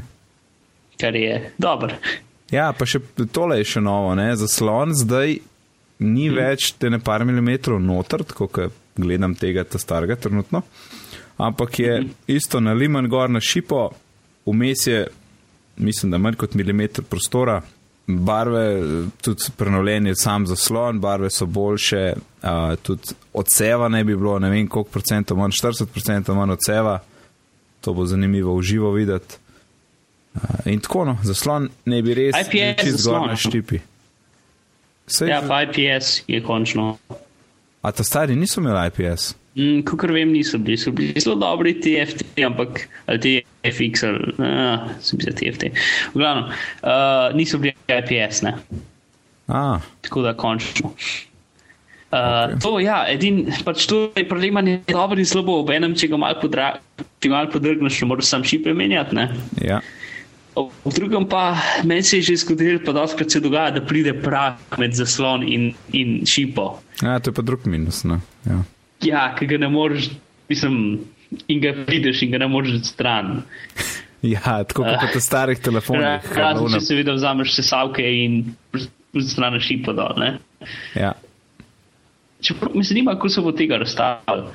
(laughs) kar je dobro. ja, pa še tole je še novo, ne? zaslon zdaj ni hmm. več te ne par milimetrov noter, tako kot gledam tega, ta starega trenutno, ampak je hmm. isto naliman gor na šipo, vmes je, mislim, da manj kot milimeter prostora. Barve, tudi prenovljen je sam zaslon, barve so boljše, uh, tudi odseva ne bi bilo, ne vem koliko procentov manj, 40 procentov manj odseva, to bo zanimivo v živo videti. Uh, in tako, no, zaslon ne bi res IPS čist zgor na štipi. Sej, Ja, pa IPS je končno. a ta stari niso imeli IPS? Mm, Kakor vem, niso bili, so bili zelo dobri TFT, ampak ali TFX ali uh, sem se TFT. V glavnem, uh, niso bili IPS, ne. A, tako da končno. Uh, Ok. okay. To ja, edin, pač to je problem, je dobro in slabo. Ob enem, če ga malo, podra, malo podrgneš, moraš sam šipe menjati. Ne? ja. V drugem pa meni se je že zgodilo, pa doskrat se dogaja, da pride prak med zaslon in, in šipo. ja, to je pa drug minus. No. Ja. Ja, ki ga ne moreš, mislim, in ga vidiš in ga ne moreš stran. ja, tako kot po starih telefonih. Razen, Ravno- če seveda vzameš sesalke in straniš šipo dol. Ne? Ja. Čeprav me zanima, kako se bo tega razstavilo.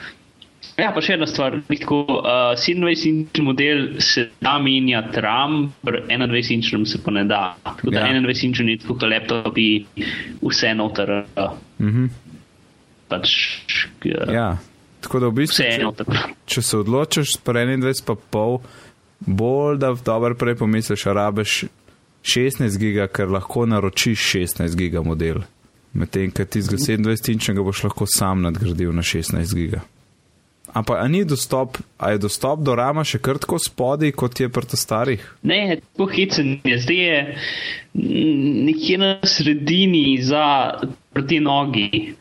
Ja, pa še ena stvar. Tako, uh, 27-inčni model se da menjati RAM, pri 21-inčnem se pa ne da. Tako da Ja. ja. 21-inčni je tako kot laptopi, vse noter. Uh, Mhm. Pač, uh, ja. Tako da v bistvu, če, če se odločiš s 21 pa pol, bolj da dobro prej pomisliš, rabeš 16 giga, ker lahko naročiš 16 giga model. Medtem, ko ti z 27 inčnega boš lahko sam nadgradil na 16 giga. Ampak ni dostop, a je dostop do rama še kar tako spodaj, kot je pri starih? Ne, tako hecen je. Zdaj je mm, nekje na sredini za proti nogi,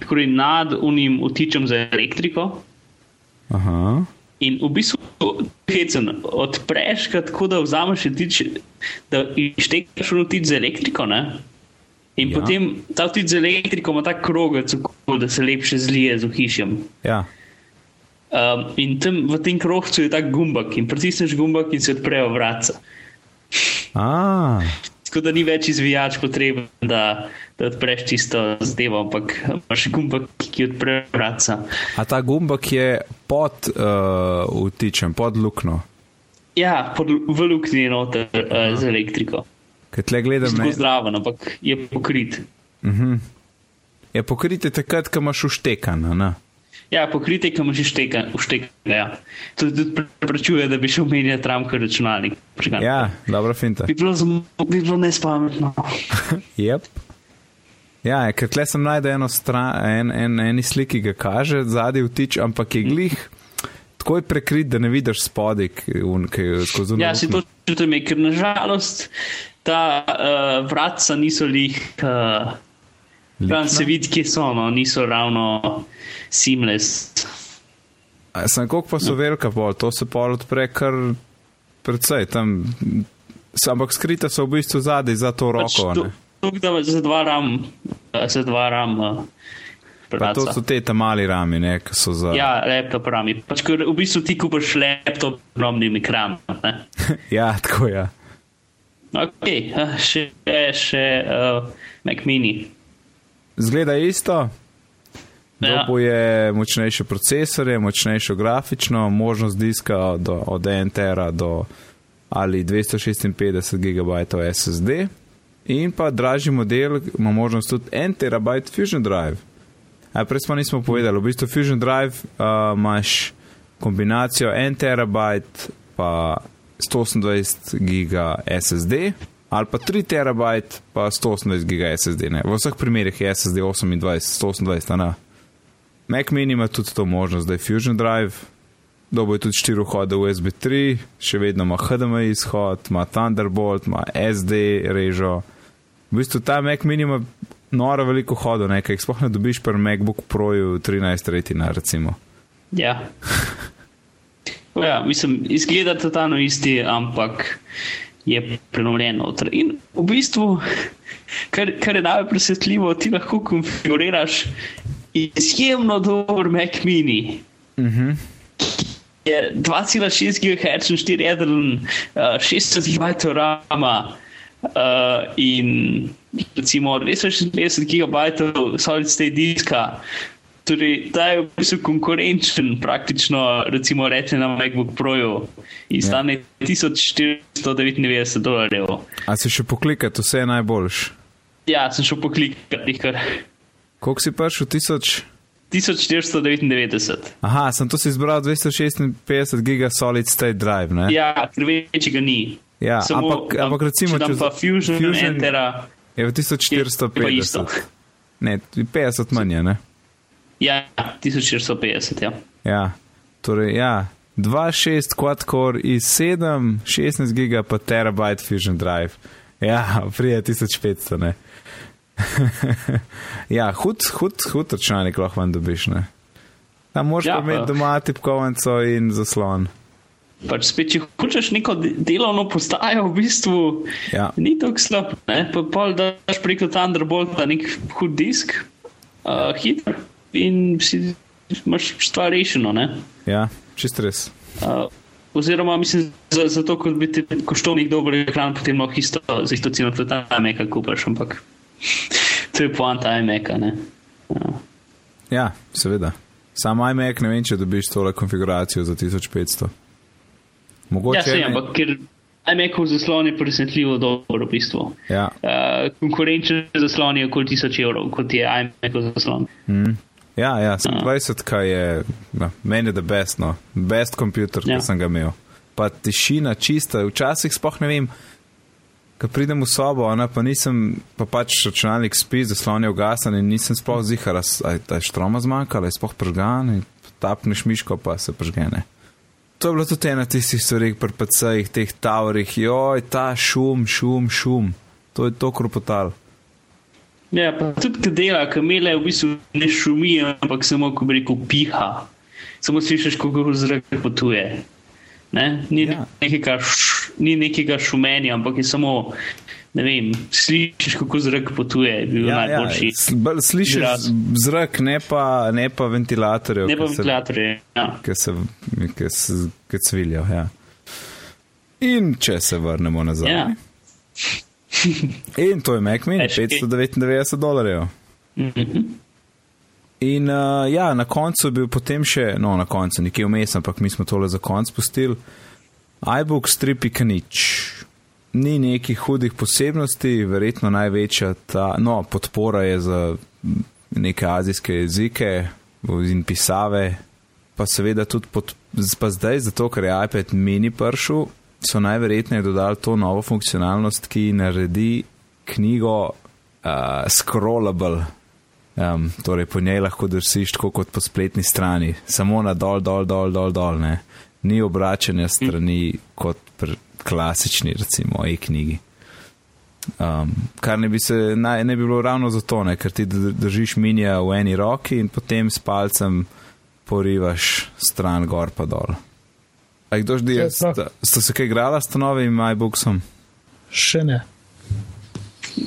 tako je nad unim vtičem za elektriko. Aha. In v bistvu hecen, odpreš ga tako, da vzameš tič, da ištekaš v vtič za elektriko. Ne? In Ja. potem ta vtič za elektriko ima ta krogec, tako da se lepše zlije z ohišjem. Ja. Um, in tam v tem krožcu je ta gumbak in pritisneš gumbak in se odprejo vrata. A, Tako da ni več izvijač potreben, da, da odpreš čisto zadevo, ampak imaš gumbak, ki odpre vrata. a ta gumbak je pod uh, vtičem, pod lukno. Ja, pod, v luknji je noter uh, z elektriko. Ker tle gledam, ne, zdraven, ampak je pokrit. je pokrite takrat, ko imaš uštekan. Ja, pokrite, ki imaš šteka, ušteka. Ja. To tudi preprečuje, da bi šel menjati ramko računalnik. Počakaj. Ja, dobra finta. Bi bilo, bi bilo nespametno. (laughs) Yep. Ja, ker tle sem najdel eno stran, en, en, eni sliki, ki ga kaže zadnji vtič, ampak je glih tako je prekrit, da ne vidiš spodaj, ki je skozi Ja, si to čutim, ker nažalost ta uh, vratca niso lih, uh, tam se vidi, kje so, no, niso ravno seamless. Sem koliko pa so velika pol, to se pol odpre kar precej tam. Ampak skrita so v bistvu zadaj za to Pač roko. ne. to, da za dva ram, za dva ram. Uh, Pa to so te tam mali rami, ne, ki so za. Ja, laptop rami. Pač, v bistvu ti kupaš laptop z ogromnim ekranom. ne. (laughs) ja tako je. Ja. Ok, uh, še, še uh, Mac mini. Zgleda isto. Ja. Dobo je močnejše procesorje, močnejšo grafično, možnost diska od, od 1 tera do ali 256 GB SSD. In pa dražji model ima možnost tudi 1 terabajt Fusion Drive. A prej smo nismo povedali, v bistvu Fusion Drive uh, imaš kombinacijo 1 terabajt pa 128 GB SSD ali pa 3 terabajt pa 128 GB SSD. Ne. V vseh primerih je SSD 28, 128, a ne. Mac mini ima tudi to možnost, da je Fusion Drive, dobo je tudi 4 vhode USB 3, še vedno ima HDMI izhod, ima Thunderbolt, ima SD režo. V bistvu ta Mac mini ima noro veliko hodov, nekaj sploh ne dobiš pri MacBook Proju 13 retina recimo. Ja. (laughs) ja, mislim, izgleda totalno isti, ampak je prenovljen. In v bistvu, kar, kar je najbolj presetljivo, ti lahko konfiguriraš izjemno dober Mac mini. Mhm. Je 2,6 GHz, 4 jedrn, uh, 16 GB rama uh, in recimo 256 GB solid state diska. Torej, ta je v bistvu konkurenčen, praktično, recimo, reče na MacBook Proju in Ja. stane 1499 dolarjev. A si še poklikati, vse je najboljš. Ja, sem šel poklikati, kar Koliko si prišel? 1000? 1499. Aha, sem to si izbral 256 giga solid state drive, ne? Ja, ker večjega ni. Ja, ampak- ampak recimo, če pa Fusion, Fusion- Entera, Je v je pa isto. 1450. Ne, 50 manj, je, ne? Ja, 1450, ja. Ja, torej, ja. 2.6 quad-core i7, 16 giga pa terabyte Fusion Drive. Ja, prije 1500, ne. (laughs) ja, hud, hud, hud računalnik lahko vam dobiš, ne. Tam moraš Ja, imeti doma tipkovnico in zaslon. Pač spet, če hočeš neko de- delovno postajo, v bistvu Ja. ni tako slab. Ne? Pa pol daš preko Thunderbolta nek hud disk, uh, hiter in si imaš stvar rešeno. Ne? Ja, čist res. Uh, oziroma, mislim, za, zato, ker bi ti koštal nek dober ekran, potem lahko isto, za isto ceno tudi ta iMac kupaš, ampak to je poanta iMac. Uh, Ja, seveda. Sam iMac ne vem, če dobiš tole konfiguracijo za 1500. Mogoče ja, ampak ker iMacov zaslon je presenetljivo dober v bistvu. Ja, Uh, konkurenčen zaslon je okoli 1000 evrov, kot je iMacov zaslon. ja, ja sem 20, kaj je, no, meni je the best, no, best computer, Ja. ki sem ga imel. Pa tišina čista, včasih spoh ne vem, ko pridem v sobo, ona, pa nisem, pa pač računalnik spi, zaslon je ugasen in nisem sploh zihar, da je štroma zmanjkala, je sploh pržgan in tapneš miško, pa se pržgene. To je bilo tudi ena tistih stvari, pri PC-jih, teh tavorih, joj, ta šum, šum, šum, to je to kropotal. Ja, pa tudi ki dela, ki mele v bistvu ne šumi, ampak samo, ko bi rekel, piha. Samo slišiš, kako zrak potuje. Ne? Ni, ja. nekega, š, ni nekega šumenja, ampak je samo, ne vem, slišiš, kako zrak potuje. Ja, ja. Slišiš izraz. zrak, ne pa, ne pa ventilatorje. Ne pa ventilatorje, ja. Ki se, se, se cviljajo. Ja. In če se vrnemo nazaj. Ja. In to je Macmin, 599 dolarjev. In uh, ja, na koncu je bil potem še, no, na koncu, nekje vmes, ampak mi smo tole za konc pustili. iBook stripi nič. Ni nekih hudih posebnosti, verjetno največja ta, no, podpora je za neke azijske jezike in pisave, pa seveda tudi pod, pa zdaj, zato ker je iPad mini pršel, so najverjetneje dodali to novo funkcionalnost, ki naredi knjigo uh, scrollable. Um, torej, po njej lahko drsiš tako kot po spletni strani, samo na dol, dol, dol, dol, dol. Ne. Ni obračanja strani kot pri klasični, recimo, e-knjigi. Um, kar ne bi, se, naj, ne bi bilo ravno zato, ne, ker ti držiš minija v eni roki in potem s palcem porivaš stran gor pa dol. A kdo že je? Ste se kaj igrala s novim iBooksom? Še ne.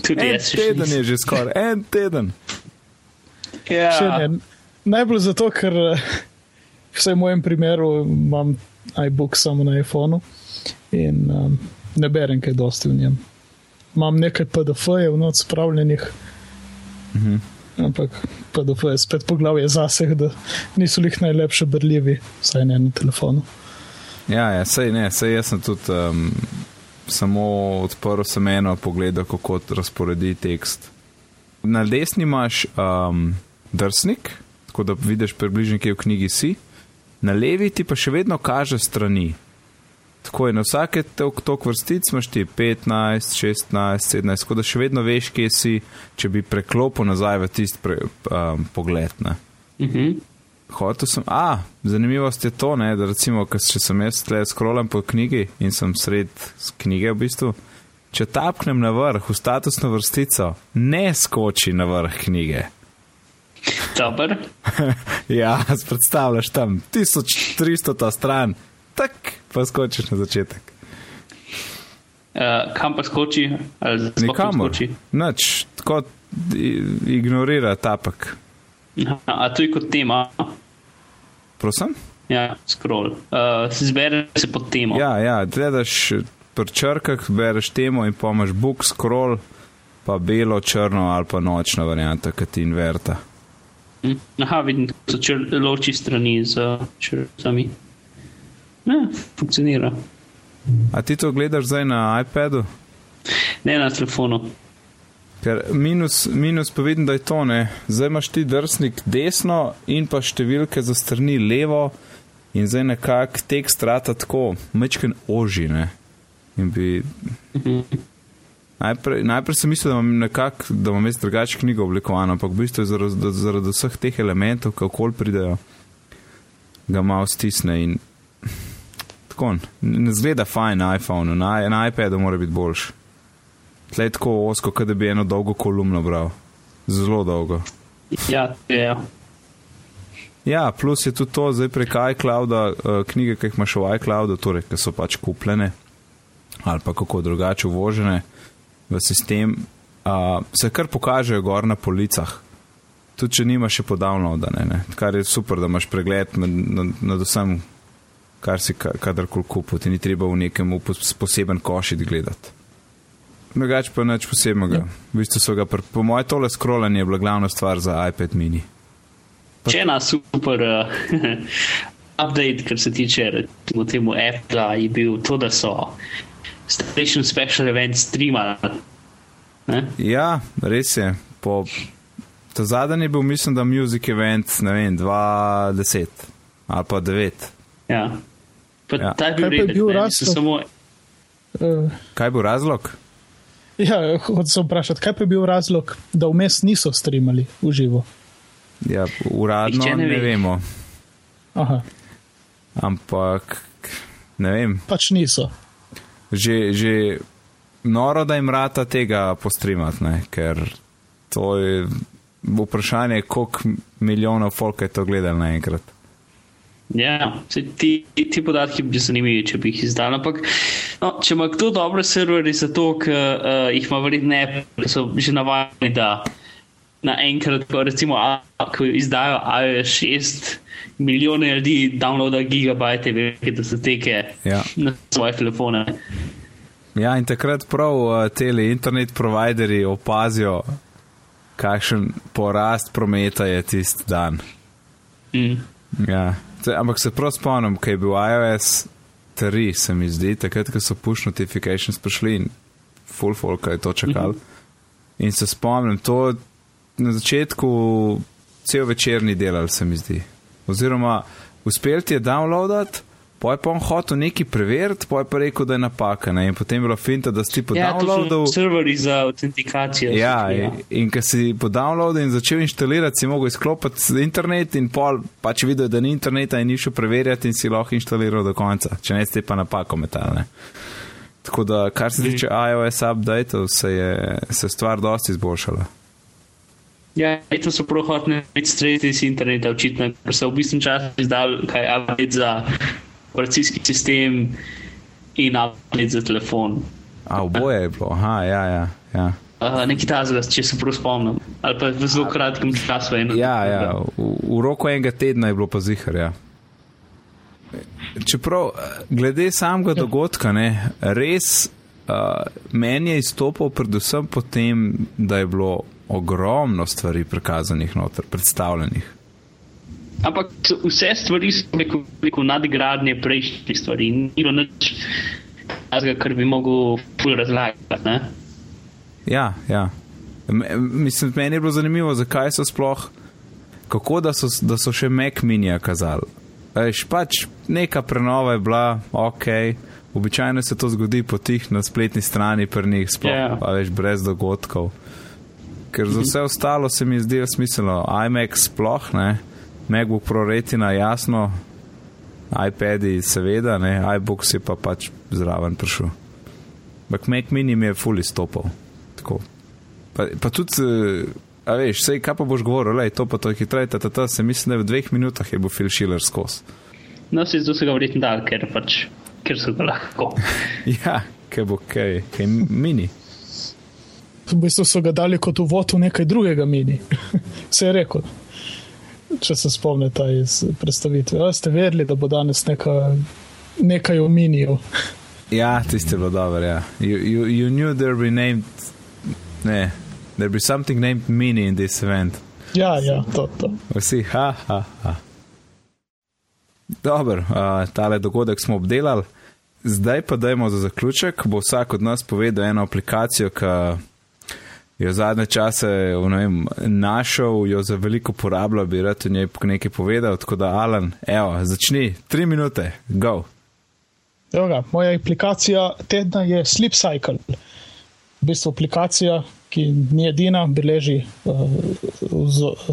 Tudi en teden je že skoraj, en teden. Ja. Najbolj zato, ker vsaj v mojem primeru imam iBook samo na iPhonu in um, ne berem kaj dosti v njem. Imam nekaj PDF-jev, no, spravljenih. Mhm. Ampak PDF je spet poglavje zase, da niso jih najlepše berljivi, vsaj ne na telefonu. Ja, ja sej ne, sej jaz sem tudi um, samo odprl sem eno pogled, kako razporedi tekst. Na desni imaš um, drsnik, tako da vidiš približno, kje v knjigi si, na levi ti pa še vedno kaže strani. Tako je, na vsake tok vrstic imaš ti 15, 16, 17, tako da še vedno veš, kje si, če bi preklopil nazaj v tisti um, pogled. Mhm. Hotel sem, a, zanimivost je to, ne, da recimo, če sem jaz tle scrollam po knjigi in sem sred knjige v bistvu, če tapknem na vrh, v statusno vrstico, ne skoči na vrh knjige. Dober. (laughs) ja, predstavljaš tam 1300 ta stran, tak pa skočiš na začetek. Uh, kam pa skoči? Nikamor. Noč, tako ignorira tapak. A to je kot tema? Prosim? Ja, scroll. Uh, zbere se pod temo. Ja, ja, gledaš pri črkah, bereš temo in pomaž book, scroll, pa belo, črno ali pa nočno varianta, ki ti inverta. Hm? Aha, vidim, da so čr loči strani z črtami. Ja, funkcionira. A ti to gledaš zdaj na iPadu? Ne na telefonu. Ker minus, minus pa vidim, da je to ne. Zdaj imaš ti drsnik desno in pa številke za strani levo in zdaj nekako tekst rata tako, mečken ožine. Bi... Najprej, najprej sem mislil, da imam nekako, da imam jaz drugače knjigo oblikovano, ampak v bistvu je zaradi, zaradi vseh teh elementov, kako pridejo, ga malo stisne in (laughs) tako. Ne zgleda fajn na iPhonu, na, na iPadu mora biti boljši. Tlej tako osko, da bi eno dolgo kolumno bral. Zelo dolgo. Ja, je. Ja, plus je tudi to, zdaj prek iClouda, uh, knjige, ki jih imaš v iCloudu, torej, ki so pač kupljene ali pa kako drugače uvožene v sistem, uh, se kar pokažejo gor na policah. Tudi če nimaš še podavnodane, kar je super, da imaš pregled nad, nad, nad vsem, kar si kadarkoli kupil, ti ni treba v nekem poseben košit gledati. Drugač pa nič posebnega. Ja. V bistvu so ga, pr, po mojem, tole scrollanje bila glavna stvar za iPad mini. Pa... Če ena super uh, (laughs) update, kar se tiče recimo, temu Apple, je bil to, da so Station Special Events streamali. Ja, res je. Po, ta zadnji je bil, mislim, da Music Event, ne vem, 2010 ali pa 9. Ja. Pa ja. Ta je bil, bil razlog. Samo... Uh. Kaj je bil razlog? Ja, hočem se vprašati, kaj pa je bil razlog, da vmes niso streamali v živo? Ja, uradno Nihče ne ne, ne ve. vemo, Aha, ampak ne vem. pač niso. Že, že noro, da jim rata tega postrimati, ne? ker to je vprašanje, koliko milijonov folk je to gledalo naenkrat. Ja, ti, ti podatki bi bili zanimivi, če bi jih izdal. Ampak, no, če ima kdo dobre serverje, zato ker uh, jih ima verjetno ne, ker so že navadni, da naenkrat, ko recimo, ko izdajo iOS 6, milijone ljudi downloada gigabajte velike datoteke Ja. na svoje telefone. Ja, in takrat prav uh, tele internet providerji opazijo, kakšen porast prometa je tisti dan. Mm. Ja. Te, ampak se prav spomnim, kaj je bil iOS 3, se mi zdi, takrat, ko so push notifications prišli in full folk je to čakal. In se spomnim, to na začetku cel večer ni delal, se mi zdi. Oziroma, uspel ti je downloadat, poj pa on hotel nekaj preveriti, poj pa rekel, da je napaka. Ne? In potem je bilo finta, da si po Ja, downloadu. serverji za autentikacijo. Ja, ja. in, in ko si po downloadu in začel inštalirati, si mogel izklopiti internet in pol pač videl, da ni interneta in ni šel preverjati in si lahko inštaliral do konca, če ne ste pa napako metalne. Tako da, kar se tiče iOS updateov, se je se stvar dosti izboljšala. Ja, to so hoteli imeti streti iz interneta, očitno, ker so v bistvu čas izdali kaj update za operacijski sistem in update za telefon. A oboje je bilo, aha, ja, ja. ja. Uh, Nekaj tazga, če se prav spomnim. Ali pa v zelo kratkem času. Eno, Ja, ja, v, v roku enega tedna je bilo pa zihar. Ja. Čeprav, glede samega dogodka, ne, res uh, meni je izstopal predvsem potem, da je bilo ogromno stvari prikazanih noter, predstavljenih. Ampak vse stvari so neko, nadgradnje prejšnjih stvari. Ni bilo nič tazga, kar bi mogel ful razlagati. Ne? Ja, ja. Me- Mislim, meni je bilo zanimivo, zakaj so sploh, kako da so, da so še Mac minija kazali. Veš, pač neka prenova je bila, ok, običajno se to zgodi potih na spletni strani pri njih, sploh, Ja. yeah. veš, brez dogodkov. Ker za vse ostalo se mi zdi smiselno, iMac sploh ne, MacBook Pro retina jasno, iPadi seveda, ne, iBooks je pa pač zraven prišel. Ampak Mac mini mi je fully stopal. Tako. Pa, pa tudi, eh, a veš, sej, kaj pa boš govoril, lej, to pa to je hitreje, ta, ta, ta, se mislim, da v dveh minutah je bil Phil Schiller skozi. No, se zdi, da so ga verjetno dal, ker, pač, ker so ga lahko. (laughs) Ja, kaj bo kaj, kaj mini. V bistvu so ga dali kot uvod v nekaj drugega mini. (laughs) Vse je rekel. Če se spomnite iz predstavitve. A ste vedeli, da bo danes neka, nekaj o miniju. (laughs) Ja, tiste je bilo dobro, ja. You, you, you knew there be named, ne, there be something named mini in this event. Ja, ja, to, to. Vsi, ha, ha, ha. Dobro, uh, tale dogodek smo obdelali. Zdaj pa dajmo za zaključek. Bo vsak od nas povedal eno aplikacijo, ki jo zadnje čase vem, našel, jo za veliko uporabljal, bi rad o njej nekaj povedal. Tako da, Alan, evo, začni, tri minute, go. Evo Ga, moja aplikacija tedna je Sleep Cycle. V bistvu aplikacija, ki ni edina, beleži uh,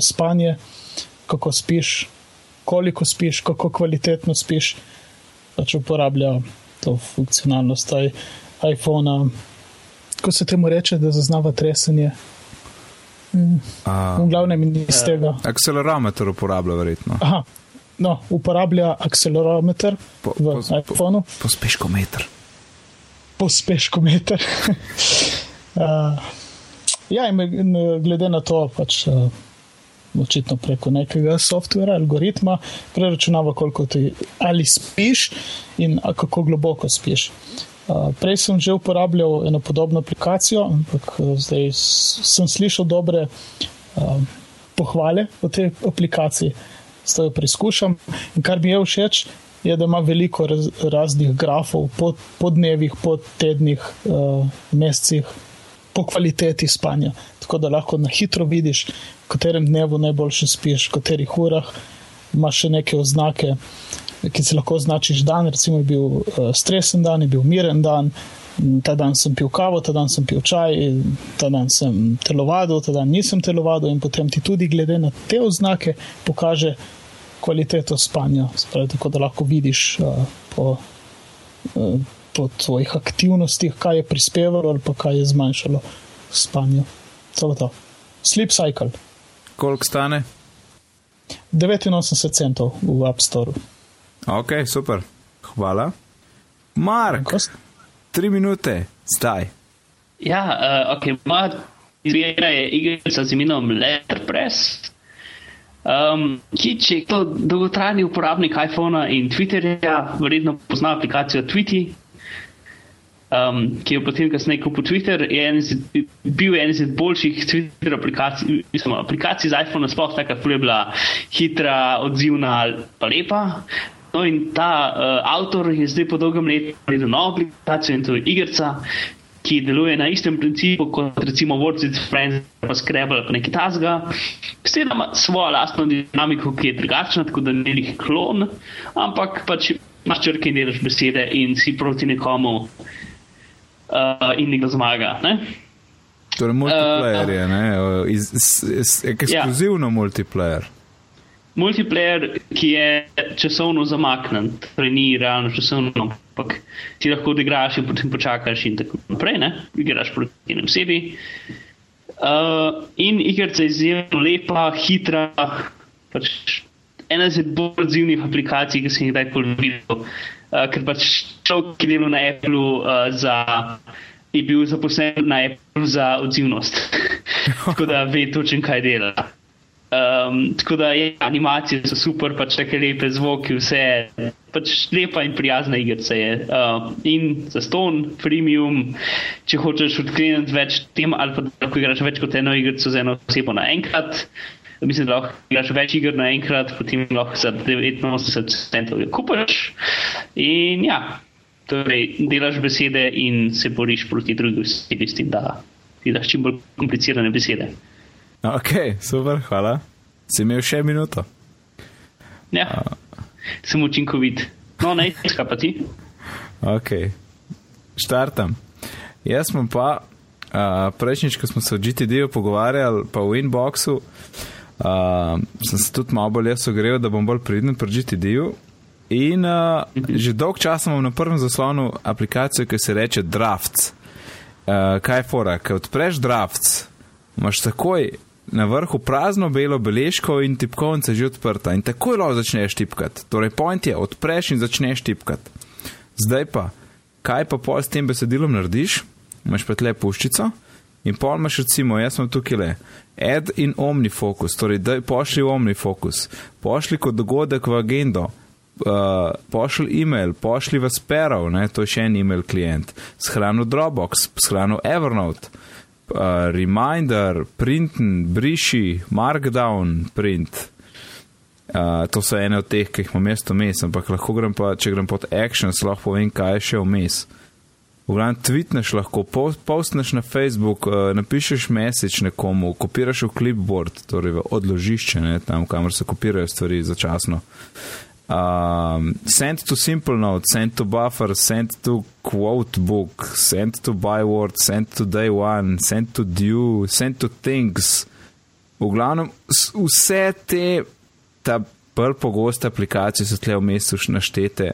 spanje, kako spiš, koliko spiš, kako kvalitetno spiš. Pač uporablja to funkcionalnost iPhona. Ko se temu reče, da zaznava tresenje. V Uh, glavnem in iz tega. Akcelerometer uporablja verjetno. Aha, no, uporablja akcelerometer Po- v po- iPhonu. Pospeškometer. pospeškometer. (laughs) uh, ja, in, in glede na to, pač, uh, očitno preko nekega softvera, algoritma, preračunava, koliko ti ali spiš in a, kako globoko spiš. Uh, prej sem že uporabljal eno podobno aplikacijo, ampak uh, zdaj sem slišal dobre uh, pohvale o tej aplikaciji, zdaj jo preizkušam. In kar mi je všeč, je, da ima veliko raz, raznih grafov po, po dnevih, po tednih, uh, mesecih, po kvaliteti spanja. Tako da lahko na hitro vidiš, v katerem dnevu najboljše spiš, v katerih urah. Imaš še neke oznake, ki si lahko označiš dan, recimo je bil uh, stresen dan, je bil miren dan, Ta dan sem pil kavo, ta dan sem pil čaj, ta dan sem telovadil, ta dan nisem telovadil, in potem ti tudi glede na te oznake pokaže kvaliteto spanja. Spravi, tako da lahko vidiš uh, po, uh, po tvojih aktivnostih, kaj je prispevalo ali pa kaj je zmanjšalo spanje. To je to. Sleep cycle. Koliko stane? 89 centov v App Store. Ok, super. Hvala. Mark, tri minute, zdaj. Ja, uh, ok, moja izbira je igrica z imenom Letterpress. Um, ki, če je to dolgotrajni uporabnik iPhona in Twitterja, verjetno pozna aplikacijo Tweety, um, ki je potem kasneje kupil Twitter, je en izid, bil en izmed boljših Twitter aplikacij, mislim, aplikacij z iPhona, sploh taka, ki je bila hitra, odzivna, pa lepa. No, in ta uh, avtor je zdaj po dolgem letu naredil novo aplikacijo in to je igrica, ki deluje na istem principu kot recimo Words with Friends, pa Scrabble, pa nekaj tasga. Vse ima svojo lastno dinamiko, ki je drugačna, tako da ni njih klon, ampak pač imaš črke in delaš besede in si proti nekomu uh, in nekdo zmaga. Ne? Torej, multiplayer uh, je, ne? Iz, iz, iz, ekskluzivno ja. multiplayer multiplayer, ki je časovno zamaknen, torej ni realno časovno, ampak ti lahko odigraš in potem počakaš in tako naprej, ne, igraš proti enem sebi. Uh, in igrica je izjemno lepa, hitra, pač ena izmed bolj odzivnih aplikacij, ki sem jih kdajkoli videl. Uh, ker pač človek, ki dela na Apple, uh, za, je bil zaposlen na Apple za odzivnost. (laughs) tako da ve točno, kaj dela. Um, tako da je animacije so super, pač tako lepe zvoki, vse je pač lepa in prijazna igrica. Uh, in za ston, premium, če hočeš odkleniti več tem, ali pa lahko igraš več kot eno igrico z eno osebo naenkrat. Mislim, da lahko igraš več iger naenkrat, potem lahko za 89 centov jo kupaš. In ja, torej delaš besede in se boriš proti drugim, s tem, da vidiš čim bolj komplicirane besede. Ok, super, hvala. Si imel še minuto. Ja, uh. sem učinkovit. No, ne, kaj pa ti? Ok, štartam. Jaz sem pa uh, prejšnjič, ko smo se o GTD-ju pogovarjali, pa v inboxu, uh, sem se tudi malo bolj jaz ogrel, da bom bolj pridn pri GTD-ju. In uh, že dolg čas imam na prvem zaslonu aplikacijo, ki se reče Drafts. Uh, kaj je fora? Ker odpreš Drafts, imaš takoj na vrhu prazno belo beležko in tipkovnica že odprta in takoj lahko začneš tipkati. Torej, point je, odpreš in začneš tipkati. Zdaj pa, kaj pa pol s tem besedilom narediš? Imaš pa tle puščico in pol imaš recimo, jaz sem tukaj le, add in omnifocus, torej daj pošli v omnifocus, pošli kot dogodek v agendo. Uh, pošli e-mail, pošli v Sparrow, ne, to je še en e-mail klient, shrano Dropbox, shrano Evernote, uh, reminder, print, briši, markdown, print. Uh, to so ene od teh, ki jih imam mesto mes, ampak lahko grem pa, če grem pod actions, lahko povem, kaj je še vmes. V glavnem, tweetneš lahko, postneš na Facebook, uh, napišeš message nekomu, kopiraš v clipboard, torej v odložišče, ne, tam, kamor se kopirajo stvari začasno. Um, send to simple note, send to buffer, send to quote book, send to byword, send to day one, send to due, send to things. V glavnem, vse te, bolj pogoste aplikacije so tle v mestu naštete.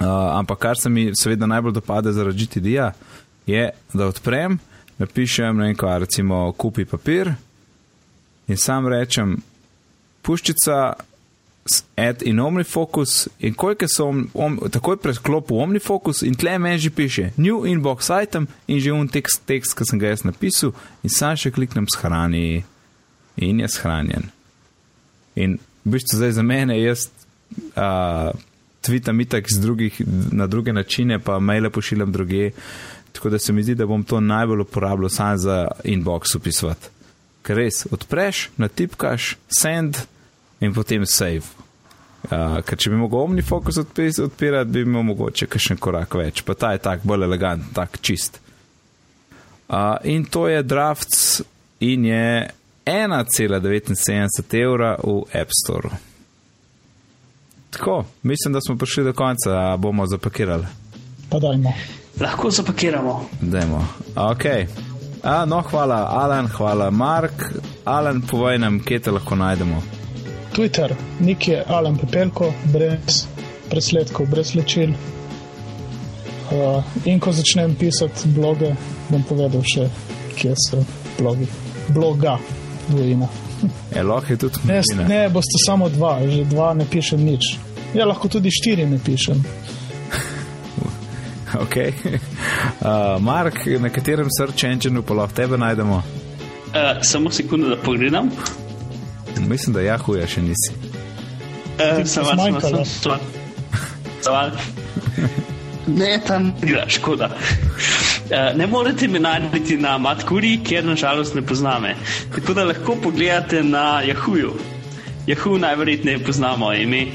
Uh, ampak kar se mi seveda najbolj dopade zaradi GTD-ja, je, da odprem, napišem, vem, kaj, recimo, kupi papir in sam rečem, puščica add in omnifocus in koliko so om, om, takoj preklop v omnifocus in tle meni že piše new inbox item in že un tekst, tekst, ki sem ga jaz napisal in sam še kliknem shrani in je shranjen. In v bistvu zdaj za mene jaz uh, tvitam itak drugih, na druge načine, pa maile pošiljam druge, tako da se mi zdi, da bom to najbolj uporabljal sam za inbox upisovati. Ker res odpreš, natipkaš, send, in potem save. Uh, ker če bi mogel omnifocus odpirati, bi imel mogoče še en korak več, pa ta je tak bolj elegant, tak čist. Uh, in to je drafts in je 1,79 evra v App Store. Tako, mislim, da smo prišli do konca, bomo zapakirali. Pa dajmo. Lahko zapakiramo. Dajmo. Ok. A, no, hvala, Alan, hvala, Mark. Alan, povej nam, kje te lahko najdemo. Twitter, nik je Alan Pepelko, brez presledkov, brez lečil. Uh, in ko začnem pisati bloge, bom povedal še, kje so blogi. Bloga, dvojina. (laughs) Je lahko je tudi Ne, Marina. ne, boste samo dva, že dva ne pišem nič. Ja, lahko tudi štiri ne pišem. (laughs) Okay. Uh, (laughs) Mark, na katerem search engineu pa lahko tebe najdemo? Uh, samo sekundo, da pogledam. Mislim, da jahuja še nisi. Uh, Ti si zmanjkalo. Zaval. Ne, tam ni bila škoda. Uh, ne morete me najti na Matkuri, ker nažalost ne pozname. Tako da lahko pogledate na Yahooju. Yahoo najverjetneje poznamo ime,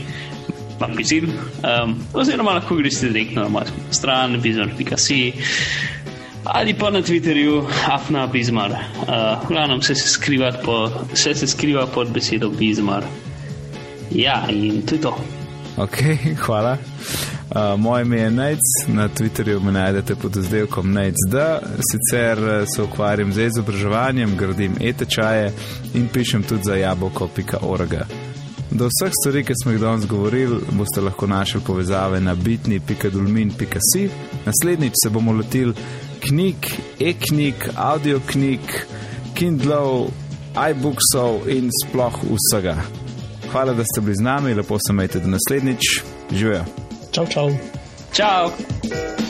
Magazin, um, oziroma lahko greste direktno na mojo stran, bizar.si ali pa na Twitterju, afna bizmar. Uh, glavnem vse se po, vse se skriva pod besedo bizmar. Ja, in to je to. Ok, (laughs) hvala. Uh, moje ime je Nec, na Twitterju me najdete pod izdelkom NecD, sicer uh, se ukvarjam z izobraževanjem, gradim e-tečaje in pišem tudi za jabolko.org. Do vseh stvari, ki smo jih danes govorili, boste lahko našli povezave na bitni.dulmin.si. Naslednjič se bomo lotili knjig, e-knjig, audioknjig, Kindlov, iBooksov in sploh vsega. Hvala, da ste bili z nami, lepo se majte do naslednjič. Živijo. Čau, čau. Ciao!